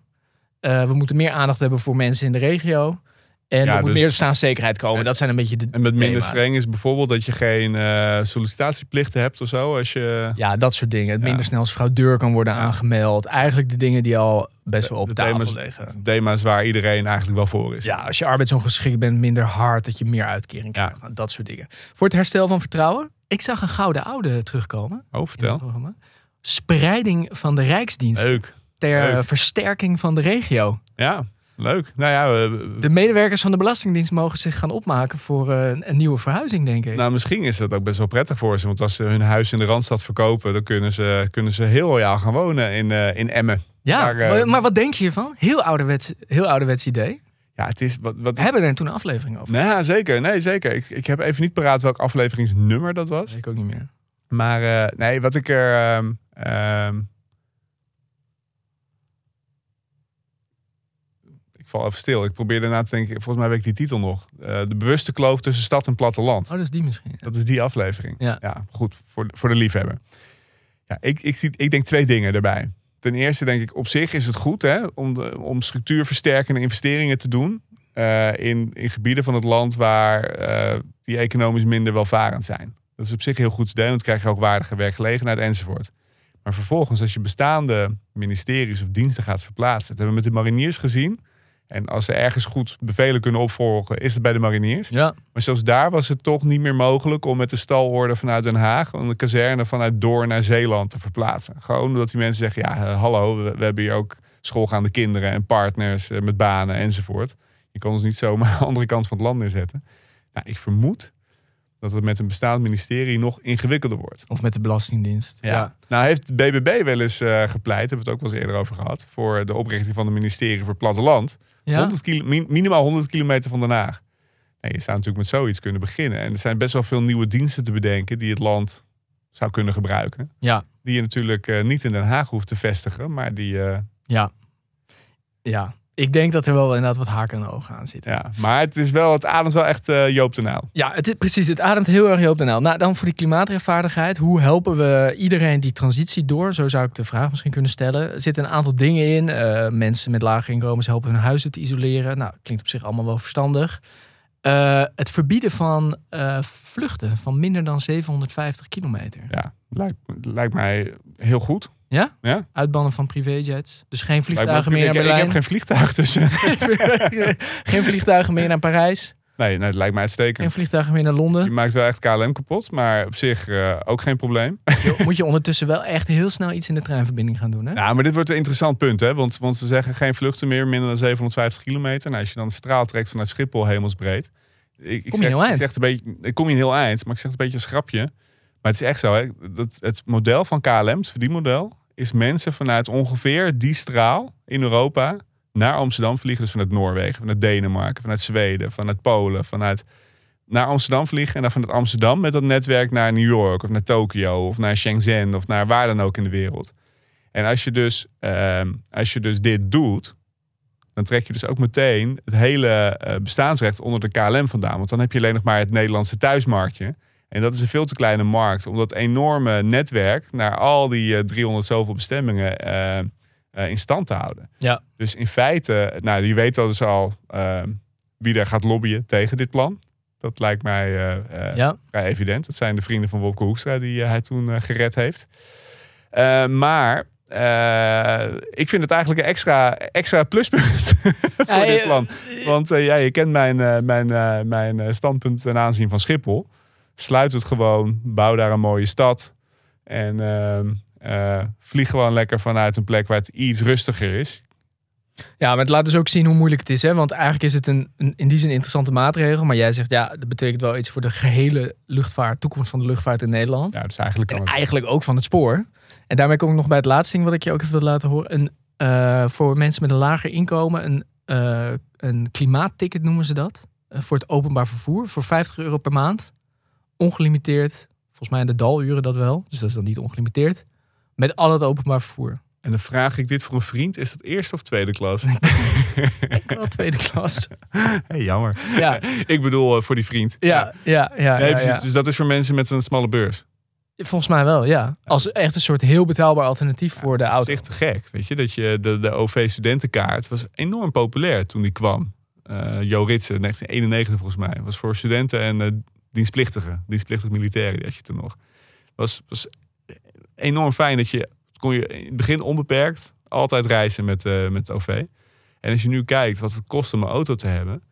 Eh, we moeten meer aandacht hebben voor mensen in de regio. En Ja, er moet dus- meer bestaanszekerheid komen. Dat zijn een beetje de. en met minder thema's. streng is bijvoorbeeld dat je geen eh, sollicitatieplichten hebt of zo. Als je, Ja, dat soort dingen. Het Ja. minder snel als fraudeur kan worden aangemeld. Eigenlijk de dingen die al best wel op de tafel thema's, liggen. thema's waar iedereen eigenlijk wel voor is. Ja, als je arbeidsongeschikt bent, minder hard, dat je meer uitkering krijgt. Nou, dat soort dingen. Voor het herstel van vertrouwen. Ik zag een gouden oude terugkomen. Oh, vertel. Spreiding van de Rijksdienst. Leuk. Ter leuk. versterking van de regio. Ja, leuk. Nou ja, we- De medewerkers van de Belastingdienst mogen zich gaan opmaken voor eh, een nieuwe verhuizing, denk ik. nou, misschien is dat ook best wel prettig voor ze. Want als ze hun huis in de Randstad verkopen, dan kunnen ze, kunnen ze heel royaal gaan wonen in, eh, in Emmen. ja, maar, eh, maar, maar wat denk je hiervan? Heel ouderwets, heel ouderwets idee. Ja, het is wat. wat We hebben er toen een aflevering over. Nou, ja, zeker. Nee, zeker. Ik, ik heb even niet paraat welk afleveringsnummer dat was. Dat weet ik ook niet meer. Maar nee, wat ik er. ehm, ehm, ik val even stil. Ik probeer daarna te denken. Volgens mij weet ik die titel nog. Eh, de bewuste kloof tussen stad en platteland. Oh, dat is die misschien. Dat is die aflevering. Ja. goed. Voor, voor de liefhebber. Ja, ik, ik, zie, ik denk twee dingen erbij. Ten eerste denk ik, op zich is het goed hè, om, de, om structuurversterkende investeringen te doen. eh, in, in gebieden van het land waar eh, die economisch minder welvarend zijn. Dat is op zich heel goed te doen, want dan krijg je ook waardige werkgelegenheid enzovoort. Maar vervolgens, als je bestaande ministeries of diensten gaat verplaatsen, dat hebben we met de mariniers gezien. En als ze ergens goed bevelen kunnen opvolgen, is het bij de mariniers. Ja. Maar zelfs daar was het toch niet meer mogelijk om met de stalorde vanuit Den Haag een kazerne vanuit Doorn naar Zeeland te verplaatsen. Gewoon omdat die mensen zeggen, ja, eh, hallo, we, we hebben hier ook schoolgaande kinderen en partners eh, met banen enzovoort. Je kan ons niet zomaar aan de andere kant van het land neerzetten. Nou, ik vermoed dat het met een bestaand ministerie nog ingewikkelder wordt. Of met de Belastingdienst. Nou heeft BBB wel eens eh, gepleit, hebben we het ook wel eens eerder over gehad, voor de oprichting van een ministerie voor platteland. Ja? 100 kilo, min- minimaal 100 kilometer van Den Haag. Nee, je zou natuurlijk met zoiets kunnen beginnen. En er zijn best wel veel nieuwe diensten te bedenken die het land zou kunnen gebruiken. Ja. Die je natuurlijk eh, niet in Den Haag hoeft te vestigen, maar die. eh, Ja. Ja. Ik denk dat er wel inderdaad wat haken en ogen aan zitten. ja. Maar het is wel, het ademt wel echt eh Joop de Nauw. Ja, het is, precies. Het ademt heel erg op de naal. Nou, dan voor die klimaatrechtvaardigheid. Hoe helpen we iedereen die transitie door? Zo zou ik de vraag misschien kunnen stellen. Er zitten een aantal dingen in. Eh, mensen met lage inkomens helpen hun huizen te isoleren. Nou, klinkt op zich allemaal wel verstandig. Eh, het verbieden van vluchten van minder dan 750 kilometer. Ja, lijkt, lijkt mij heel goed. Ja? Ja. Uitbannen van privéjets. Dus geen me vliegtuigen meer ik, naar ik Berlijn. heb geen vliegtuig, dus eh, geen vliegtuigen meer naar Parijs. nee, nee, dat lijkt mij Geen uitstekend. vliegtuigen meer naar Londen. Je maakt wel echt KLM kapot, maar op zich eh, ook geen probleem. Moet je ondertussen wel echt heel snel iets in de treinverbinding gaan doen. Hè? Ja, maar dit wordt een interessant punt, hè? Want, want ze zeggen geen vluchten meer, minder dan 750 kilometer. Nou, als je dan straal trekt vanuit Schiphol hemelsbreed. Ik, ik Kom je zeg, een heel eind. Ik, zeg een beetje, ik kom je een heel eind, maar ik zeg het een beetje een schrapje. Maar het is echt zo, hè? Dat, het model van KLM, het verdienmodel, is mensen vanuit ongeveer die straal in Europa naar Amsterdam vliegen. Dus vanuit Noorwegen, vanuit Denemarken, vanuit Zweden, vanuit Polen, vanuit naar Amsterdam vliegen. En dan vanuit Amsterdam met dat netwerk naar New York of naar Tokio of naar Shenzhen of naar waar dan ook in de wereld. En als je dus, ehm, als je dus dit doet, dan trek je dus ook meteen het hele eh, bestaansrecht onder de KLM vandaan. Want dan heb je alleen nog maar het Nederlandse thuismarktje. En dat is een veel te kleine markt om dat enorme netwerk naar al die eh, 300 zoveel bestemmingen eh, eh, in stand te houden. Ja. Dus in feite, nou, je weet al dus al eh, wie daar gaat lobbyen tegen dit plan. Dat lijkt mij eh, eh, Ja. vrij evident. Dat zijn de vrienden van Wopke Hoekstra die eh, hij toen eh, gered heeft. Eh, maar eh, ik vind het eigenlijk een extra, extra pluspunt voor Ja, dit eh, plan. Want eh, ja, je kent mijn, eh, mijn, eh, mijn eh, standpunt ten aanzien van Schiphol. Sluit het gewoon, bouw daar een mooie stad. En ehm, eh, vlieg gewoon lekker vanuit een plek waar het iets rustiger is. Ja, maar het laat dus ook zien hoe moeilijk het is. Hè? Want eigenlijk is het een, een in die zin interessante maatregel. Maar jij zegt, ja, dat betekent wel iets voor de gehele luchtvaart, toekomst van de luchtvaart in Nederland. Ja, dus eigenlijk En eigenlijk ook van het spoor. En daarmee kom ik nog bij het laatste ding wat ik je ook even wil laten horen. Een, eh, voor mensen met een lager inkomen, een, eh, een klimaatticket noemen ze dat. voor het openbaar vervoer. Voor 50 euro per maand. Ongelimiteerd. Volgens mij in de daluren dat wel. Dus dat is dan niet ongelimiteerd. Met al het openbaar vervoer. En dan vraag ik dit voor een vriend. Is dat eerste of tweede klas? Ik wel tweede klas. hey, jammer. Ja, Ik bedoel eh, voor die vriend. ja, ja. ja, Nee, ja, precies. ja. Dus dat is voor mensen met een smalle beurs. Volgens mij wel, ja. Als echt een soort heel betaalbaar alternatief voor de auto. is echt te gek. Weet je, dat je de, de OV-studentenkaart was enorm populair toen die kwam. Eh Jo Ritsen, 1991 volgens mij. Was voor studenten en eh, dienstplichtigen. Dienstplichtig militairen, die had je toen nog. Was, was enorm fijn dat je, kon je in het begin onbeperkt altijd reizen met, eh met OV. En als je nu kijkt wat het kost om een auto te hebben.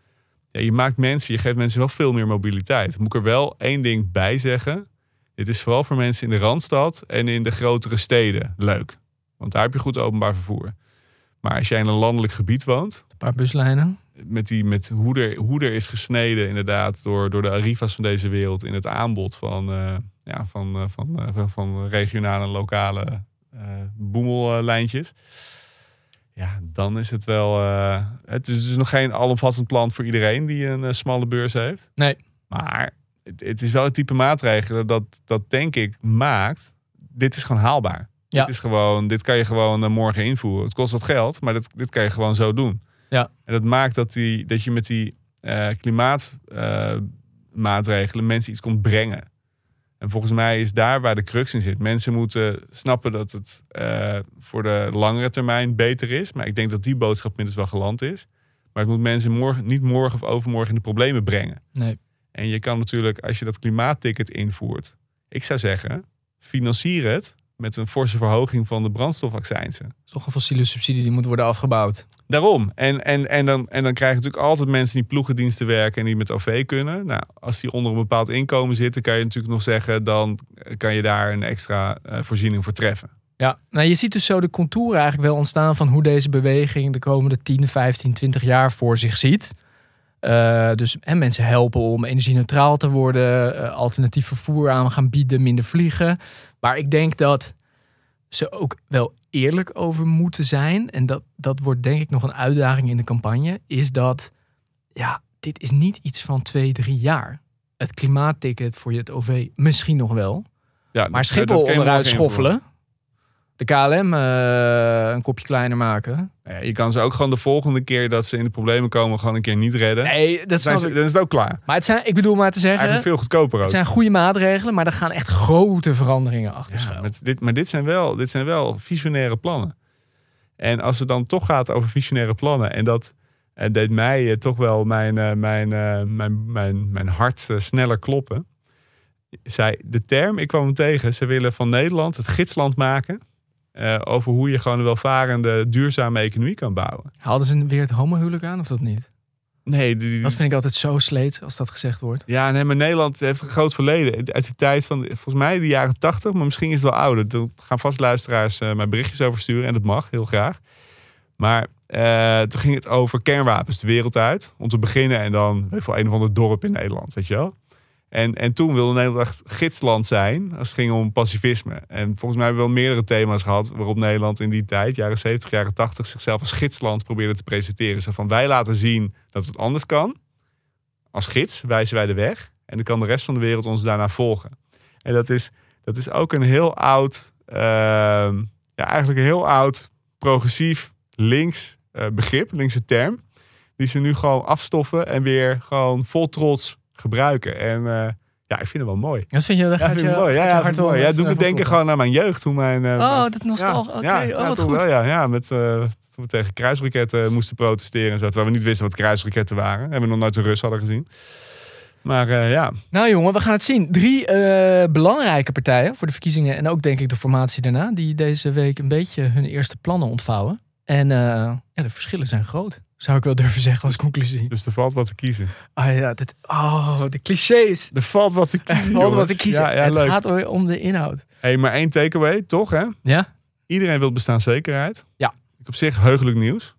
Ja, je maakt mensen, je geeft mensen wel veel meer mobiliteit. Moet ik er wel één ding bij zeggen. Dit is vooral voor mensen in de Randstad en in de grotere steden leuk. Want daar heb je goed openbaar vervoer. Maar als jij in een landelijk gebied woont, Een paar buslijnen. Met, die, met hoe, er, hoe er is gesneden inderdaad door, door de Arriva's van deze wereld in het aanbod van, eh, ja, van, eh, van, eh, van, van regionale en lokale boemellijntjes. Ja, dan is het wel... het is dus nog geen alomvattend plan voor iedereen die een smalle beurs heeft. Nee. Maar het, het is wel het type maatregelen dat, dat denk ik maakt... Dit is gewoon haalbaar. Ja. Dit, is gewoon, dit kan je gewoon morgen invoeren. Het kost wat geld, maar dit, dit kan je gewoon zo doen. Ja. En dat maakt dat, die, dat je met die eh, klimaatmaatregelen mensen iets komt brengen. En volgens mij is daar waar de crux in zit. Mensen moeten snappen dat het eh, voor de langere termijn beter is. Maar ik denk dat die boodschap inmiddels wel geland is. Maar het moet mensen morgen, niet morgen of overmorgen in de problemen brengen. Nee. En je kan natuurlijk, als je dat klimaatticket invoert, ik zou zeggen, financier het met een forse verhoging van de is toch een fossiele subsidie die moet worden afgebouwd. Daarom. En, en, en, dan, en dan krijg je natuurlijk altijd mensen die ploegendiensten werken en die met OV kunnen. Nou, als die onder een bepaald inkomen zitten, kan je natuurlijk nog zeggen, dan kan je daar een extra eh, voorziening voor treffen. Ja, nou je ziet dus zo de contouren eigenlijk wel ontstaan van hoe deze beweging de komende 10, 15, 20 jaar voor zich ziet. Eh, dus hè, mensen helpen om energie-neutraal te worden, eh, alternatief vervoer aan gaan bieden, minder vliegen. Maar ik denk dat ze ook wel eerlijk over moeten zijn. En dat, dat wordt denk ik nog een uitdaging in de campagne. Is dat, ja, dit is niet iets van twee, drie jaar. Het klimaatticket voor je het OV misschien nog wel. Ja, Maar Schiphol onderuit schoffelen. De KLM eh, een kopje kleiner maken. Ja, je kan ze ook gewoon de volgende keer dat ze in de problemen komen, gewoon een keer niet redden. Nee, dat snap zijn ze- ik. dan is het ook klaar. Maar het zijn, ik bedoel maar te zeggen, Eigenlijk veel goedkoper ook. het zijn goede maatregelen, maar er gaan echt grote veranderingen achter Ja, schuil. met dit, maar dit zijn, wel, dit zijn wel visionaire plannen. En als het dan toch gaat over visionaire plannen en dat En deed mij eh, toch wel mijn, eh, mijn, eh, mijn, mijn, mijn hart eh, sneller kloppen. Zij, de term, ik kwam hem tegen, ze willen van Nederland het gidsland maken. Eh, over hoe je gewoon een welvarende, duurzame economie kan bouwen. Haalden ze weer het homohuwelijk aan of dat niet? Nee, die, Dat vind ik altijd zo sleet als dat gezegd wordt. Ja, nee, maar Nederland heeft een groot verleden. Uit die tijd van, volgens mij, de jaren tachtig, maar misschien is het wel ouder. Daar gaan vast luisteraars eh mij berichtjes over sturen en dat mag, heel graag. Maar eh, toen ging het over kernwapens de wereld uit, om te beginnen. En dan, weet ik wel, een of ander dorp in Nederland, weet je wel. En, en toen wilde Nederland echt gidsland zijn als het ging om pacifisme. En volgens mij hebben we wel meerdere thema's gehad waarop Nederland in die tijd, jaren 70, jaren 80, zichzelf als gidsland probeerde te presenteren. Zo van wij laten zien dat het anders kan. Als gids wijzen wij de weg. En dan kan de rest van de wereld ons daarna volgen. En dat is, dat is ook een heel oud, ehm, ja, eigenlijk een heel oud progressief links eh, begrip, linkse term. Die ze nu gewoon afstoffen en weer gewoon vol trots gebruiken. En eh, ja, ik vind het wel mooi. Dat vind je, dat Ja, gaat vind je, mooi. Ja, ja, wel mooi. Ja, met, doe eh, me denken gewoon naar mijn jeugd. Hoe mijn, eh, Oh, dat nostalgie. Ja, oh, ja, wat goed. Wel, ja, ja, met, toen we tegen kruisraketten moesten protesteren en zo. Terwijl we niet wisten wat kruisraketten waren. En we nog nooit de Rus hadden gezien. Maar ja, Nou jongen, we gaan het zien. Drie belangrijke partijen voor de verkiezingen en ook denk ik de formatie daarna, die deze week een beetje hun eerste plannen ontvouwen. En ja, de verschillen zijn groot, zou ik wel durven zeggen als conclusie. dus er valt wat te kiezen. Ah ja, dit, oh, de clichés. Er valt wat te Er kiezen, valt wat te kiezen. Ja, ja, het leuk. gaat om de inhoud. Hey, maar één takeaway, toch hè? Ja? Iedereen wil bestaanszekerheid. Ja. Ik op zich heugelijk nieuws.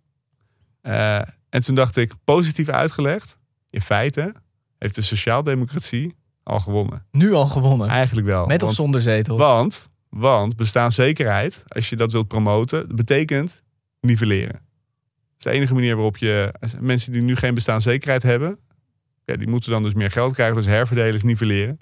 Eh, en toen dacht ik, positief uitgelegd. In feite heeft de sociaaldemocratie al gewonnen. Nu al gewonnen. Eigenlijk wel. Met of want, zonder zetel. Want, want bestaanszekerheid, als je dat wilt promoten, betekent nivelleren. Dat is de enige manier waarop je... Mensen die nu geen bestaanszekerheid hebben... Ja, die moeten dan dus meer geld krijgen. Dus herverdelen is nivelleren.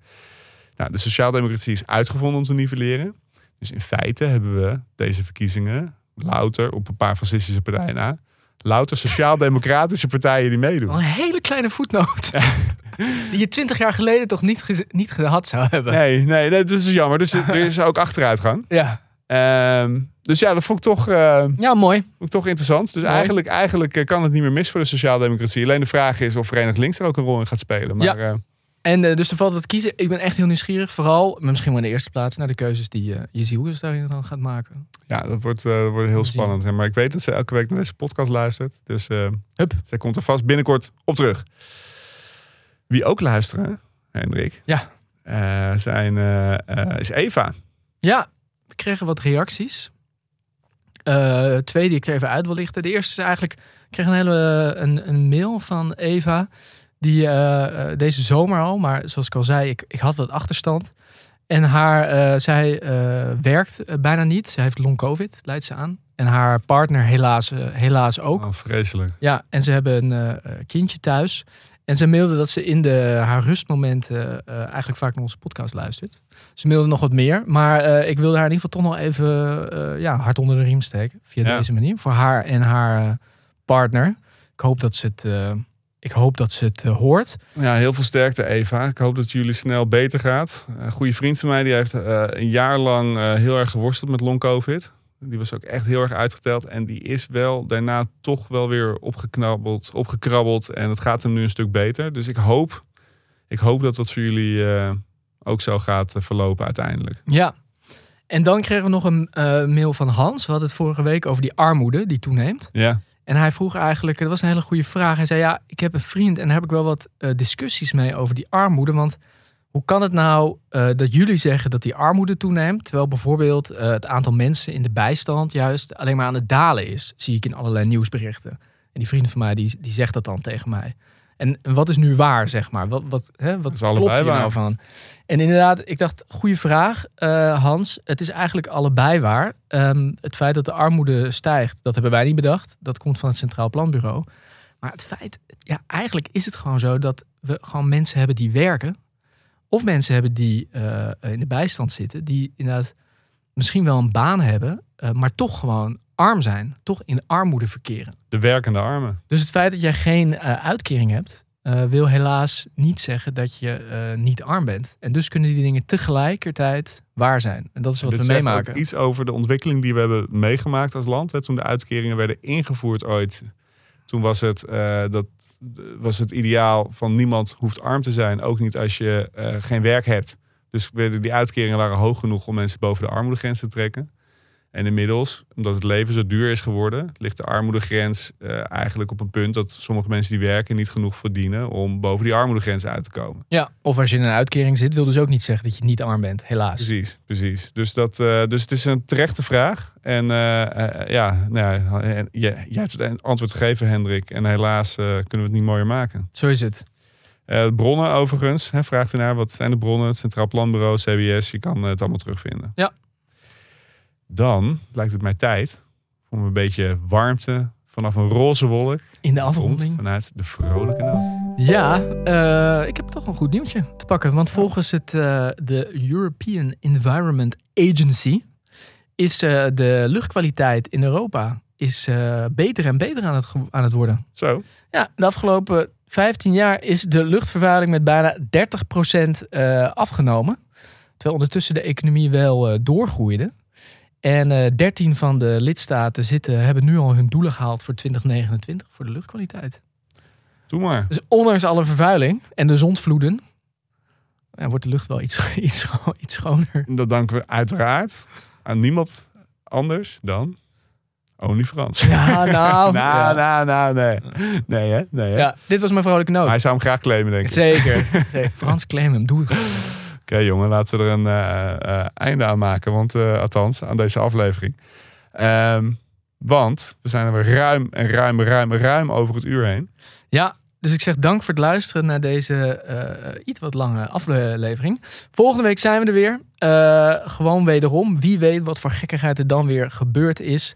Nou, de sociaaldemocratie is uitgevonden om te nivelleren. Dus in feite hebben we deze verkiezingen... louter op een paar fascistische partijen na... louter sociaal-democratische partijen die meedoen. Al een hele kleine voetnoot. Die je twintig jaar geleden toch niet, niet gehad zou hebben. Nee, nee, nee, dat is jammer. Dus er is ook achteruitgang. Ja. Ehm, dus ja, dat vond ik toch... eh, ja, mooi. Vond ik toch interessant. Dus Mooi. eigenlijk, eigenlijk eh, kan het niet meer mis voor de sociaaldemocratie. Alleen de vraag is of Verenigd Links er ook een rol in gaat spelen. Maar Ja. eh, En dus er valt wat kiezen. Ik ben echt heel nieuwsgierig. Vooral, misschien wel in de eerste plaats, naar de keuzes die eh Jezielgus daarin dan gaat maken. ja, dat wordt, wordt heel spannend. hè. Maar ik weet dat ze elke week naar deze podcast luistert. Dus Hup. zij komt er vast binnenkort op terug. Wie ook luisteren, Hendrik, Ja. zijn, is Eva. Ja, we kregen wat reacties. Eh, twee die ik er even uit wil lichten. De eerste is eigenlijk, ik kreeg een hele een, een mail van Eva. Die eh, eh, deze zomer al, maar zoals ik al zei, ik, ik had wat achterstand. En haar, eh, zij werkt bijna niet. Ze heeft long covid, leidt ze aan. En haar partner helaas, helaas ook. Oh, vreselijk. Ja, en ze hebben een kindje thuis. En ze mailde dat ze in de, haar rustmomenten eh, eigenlijk vaak naar onze podcast luistert. Ze mailde nog wat meer. Maar eh, ik wilde haar in ieder geval toch nog even eh, ja, hard onder de riem steken. Via Ja. deze manier. Voor haar en haar partner. Ik hoop dat ze het, ik hoop dat ze het hoort. Ja, heel veel sterkte Eva. Ik hoop dat jullie snel beter gaat. Een goede vriend van mij die heeft een jaar lang heel erg geworsteld met long covid. Die was ook echt heel erg uitgeteld. En die is wel daarna toch wel weer opgeknabbeld, opgekrabbeld. En het gaat hem nu een stuk beter. Dus ik hoop, ik hoop dat dat voor jullie eh, ook zo gaat eh, verlopen uiteindelijk. Ja. En dan kregen we nog een eh, mail van Hans. We hadden het vorige week over die armoede die toeneemt. Ja, En hij vroeg eigenlijk, dat was een hele goede vraag. Hij zei, ja, ik heb een vriend en daar heb ik wel wat discussies mee over die armoede. Want hoe kan het nou eh, dat jullie zeggen dat die armoede toeneemt, terwijl bijvoorbeeld eh, het aantal mensen in de bijstand juist alleen maar aan het dalen is, zie ik in allerlei nieuwsberichten. En die vriend van mij, die, die zegt dat dan tegen mij. En wat is nu waar, zeg maar? Wat, wat, hè, wat is klopt allebei hier nou waar. van? En inderdaad, ik dacht, goede vraag, eh, Hans. Het is eigenlijk allebei waar. Ehm, het feit dat de armoede stijgt, dat hebben wij niet bedacht. Dat komt van het Centraal Planbureau. Maar het feit, ja, eigenlijk is het gewoon zo dat we gewoon mensen hebben die werken. Of mensen hebben die eh, in de bijstand zitten, die inderdaad misschien wel een baan hebben, eh, maar toch gewoon arm zijn. Toch in armoede verkeren. de werkende armen. Dus het feit dat jij geen eh, uitkering hebt, wil helaas niet zeggen dat je niet arm bent. En dus kunnen die dingen tegelijkertijd waar zijn. En dat is wat Dit we meemaken. ook iets over de ontwikkeling die we hebben meegemaakt als land. Hè, toen de uitkeringen werden ingevoerd ooit Toen was het, dat, was het ideaal van niemand hoeft arm te zijn. Ook niet als je eh, geen werk hebt. Dus die uitkeringen waren hoog genoeg om mensen boven de armoedegrens te trekken. En inmiddels, omdat het leven zo duur is geworden, ligt de armoedegrens eh, eigenlijk op een punt dat sommige mensen die werken niet genoeg verdienen om boven die armoedegrens uit te komen. Ja, of als je in een uitkering zit, wil dus ook niet zeggen dat je niet arm bent, helaas. Precies, precies. Dus, dat, eh, dus het is een terechte vraag. En eh, ja, nou ja, jij, hebt het antwoord gegeven, Hendrik. En helaas kunnen we het niet mooier maken. Zo is het. Bronnen overigens, hè, vraagt u naar wat zijn de bronnen? Het Centraal Planbureau, CBS, je kan het allemaal terugvinden. Ja. Dan lijkt het mij tijd om een beetje warmte vanaf een roze wolk In de afronding. vanuit de vrolijke nacht. Ja, eh, ik heb toch een goed nieuwtje te pakken. Want volgens het, eh, de European Environment Agency is eh, de luchtkwaliteit in Europa is, beter en beter aan het, aan het worden. Zo, Ja, de afgelopen 15 jaar is de luchtvervuiling met bijna 30% eh, afgenomen. Terwijl ondertussen de economie wel doorgroeide. En eh 13 van de lidstaten zitten, hebben nu al hun doelen gehaald voor 2029 voor de luchtkwaliteit. doe maar. Dus ondanks alle vervuiling en de zonsvloeden, ja, wordt de lucht wel iets, iets, iets schoner. En dat danken we uiteraard aan niemand anders dan Only Frans. Ja, nou. nou, ja. nou, nou, nee. Nee, hè? Nee, hè? Ja, dit was mijn vrolijke noot. Hij zou hem graag claimen, denk ik. Zeker. Zeker. Frans, claim hem. Doe het Oké, jongen, laten we er een eh, eh, einde aan maken. Want, eh, althans, aan deze aflevering. Ehm, want we zijn er ruim en ruim, ruim, ruim over het uur heen. Ja, dus ik zeg dank voor het luisteren naar deze iets wat lange aflevering. Volgende week zijn we er weer. Gewoon wederom. Wie weet wat voor gekkigheid er dan weer gebeurd is.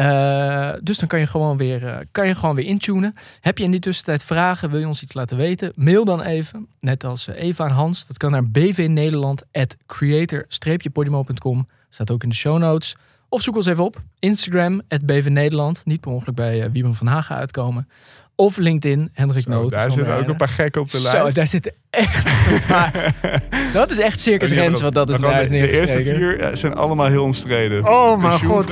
Eh, dus dan kan je, gewoon weer, eh, kan je gewoon weer intunen. Heb je in die tussentijd vragen? Wil je ons iets laten weten? Mail dan even. Net als eh, Eva en Hans. Dat kan naar bvnederland.creator-podimo.com. Staat ook in de show notes. Of zoek ons even op. Instagram, bvnederland. Niet per ongeluk bij uh, van Hagen uitkomen. Of LinkedIn, Hendrik Zo, Noot. daar zitten ook een paar gekken op de Zo, lijst. daar zitten echt een paar. Dat is echt Circus Rens wat dat is de, de eerste vier zijn allemaal heel omstreden. Oh, mijn god.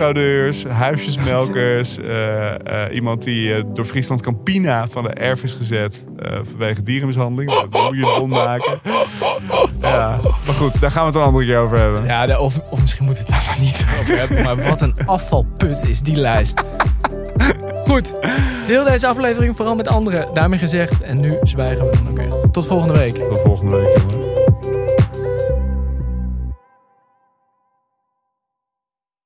Huisjesmelkers, eh, eh, iemand die eh, door Friesland Campina van de erf is gezet vanwege dierenmishandeling. Dan moet je bon maken. Ja, maar goed, daar gaan we het een andere keer over hebben. Ja, of, of misschien moeten we het daar maar niet over hebben. Maar wat een afvalput is die lijst. Goed, deel deze aflevering vooral met anderen. Daarmee gezegd. En nu zwijgen we dan ook echt. Tot volgende week. Tot volgende week, jongen.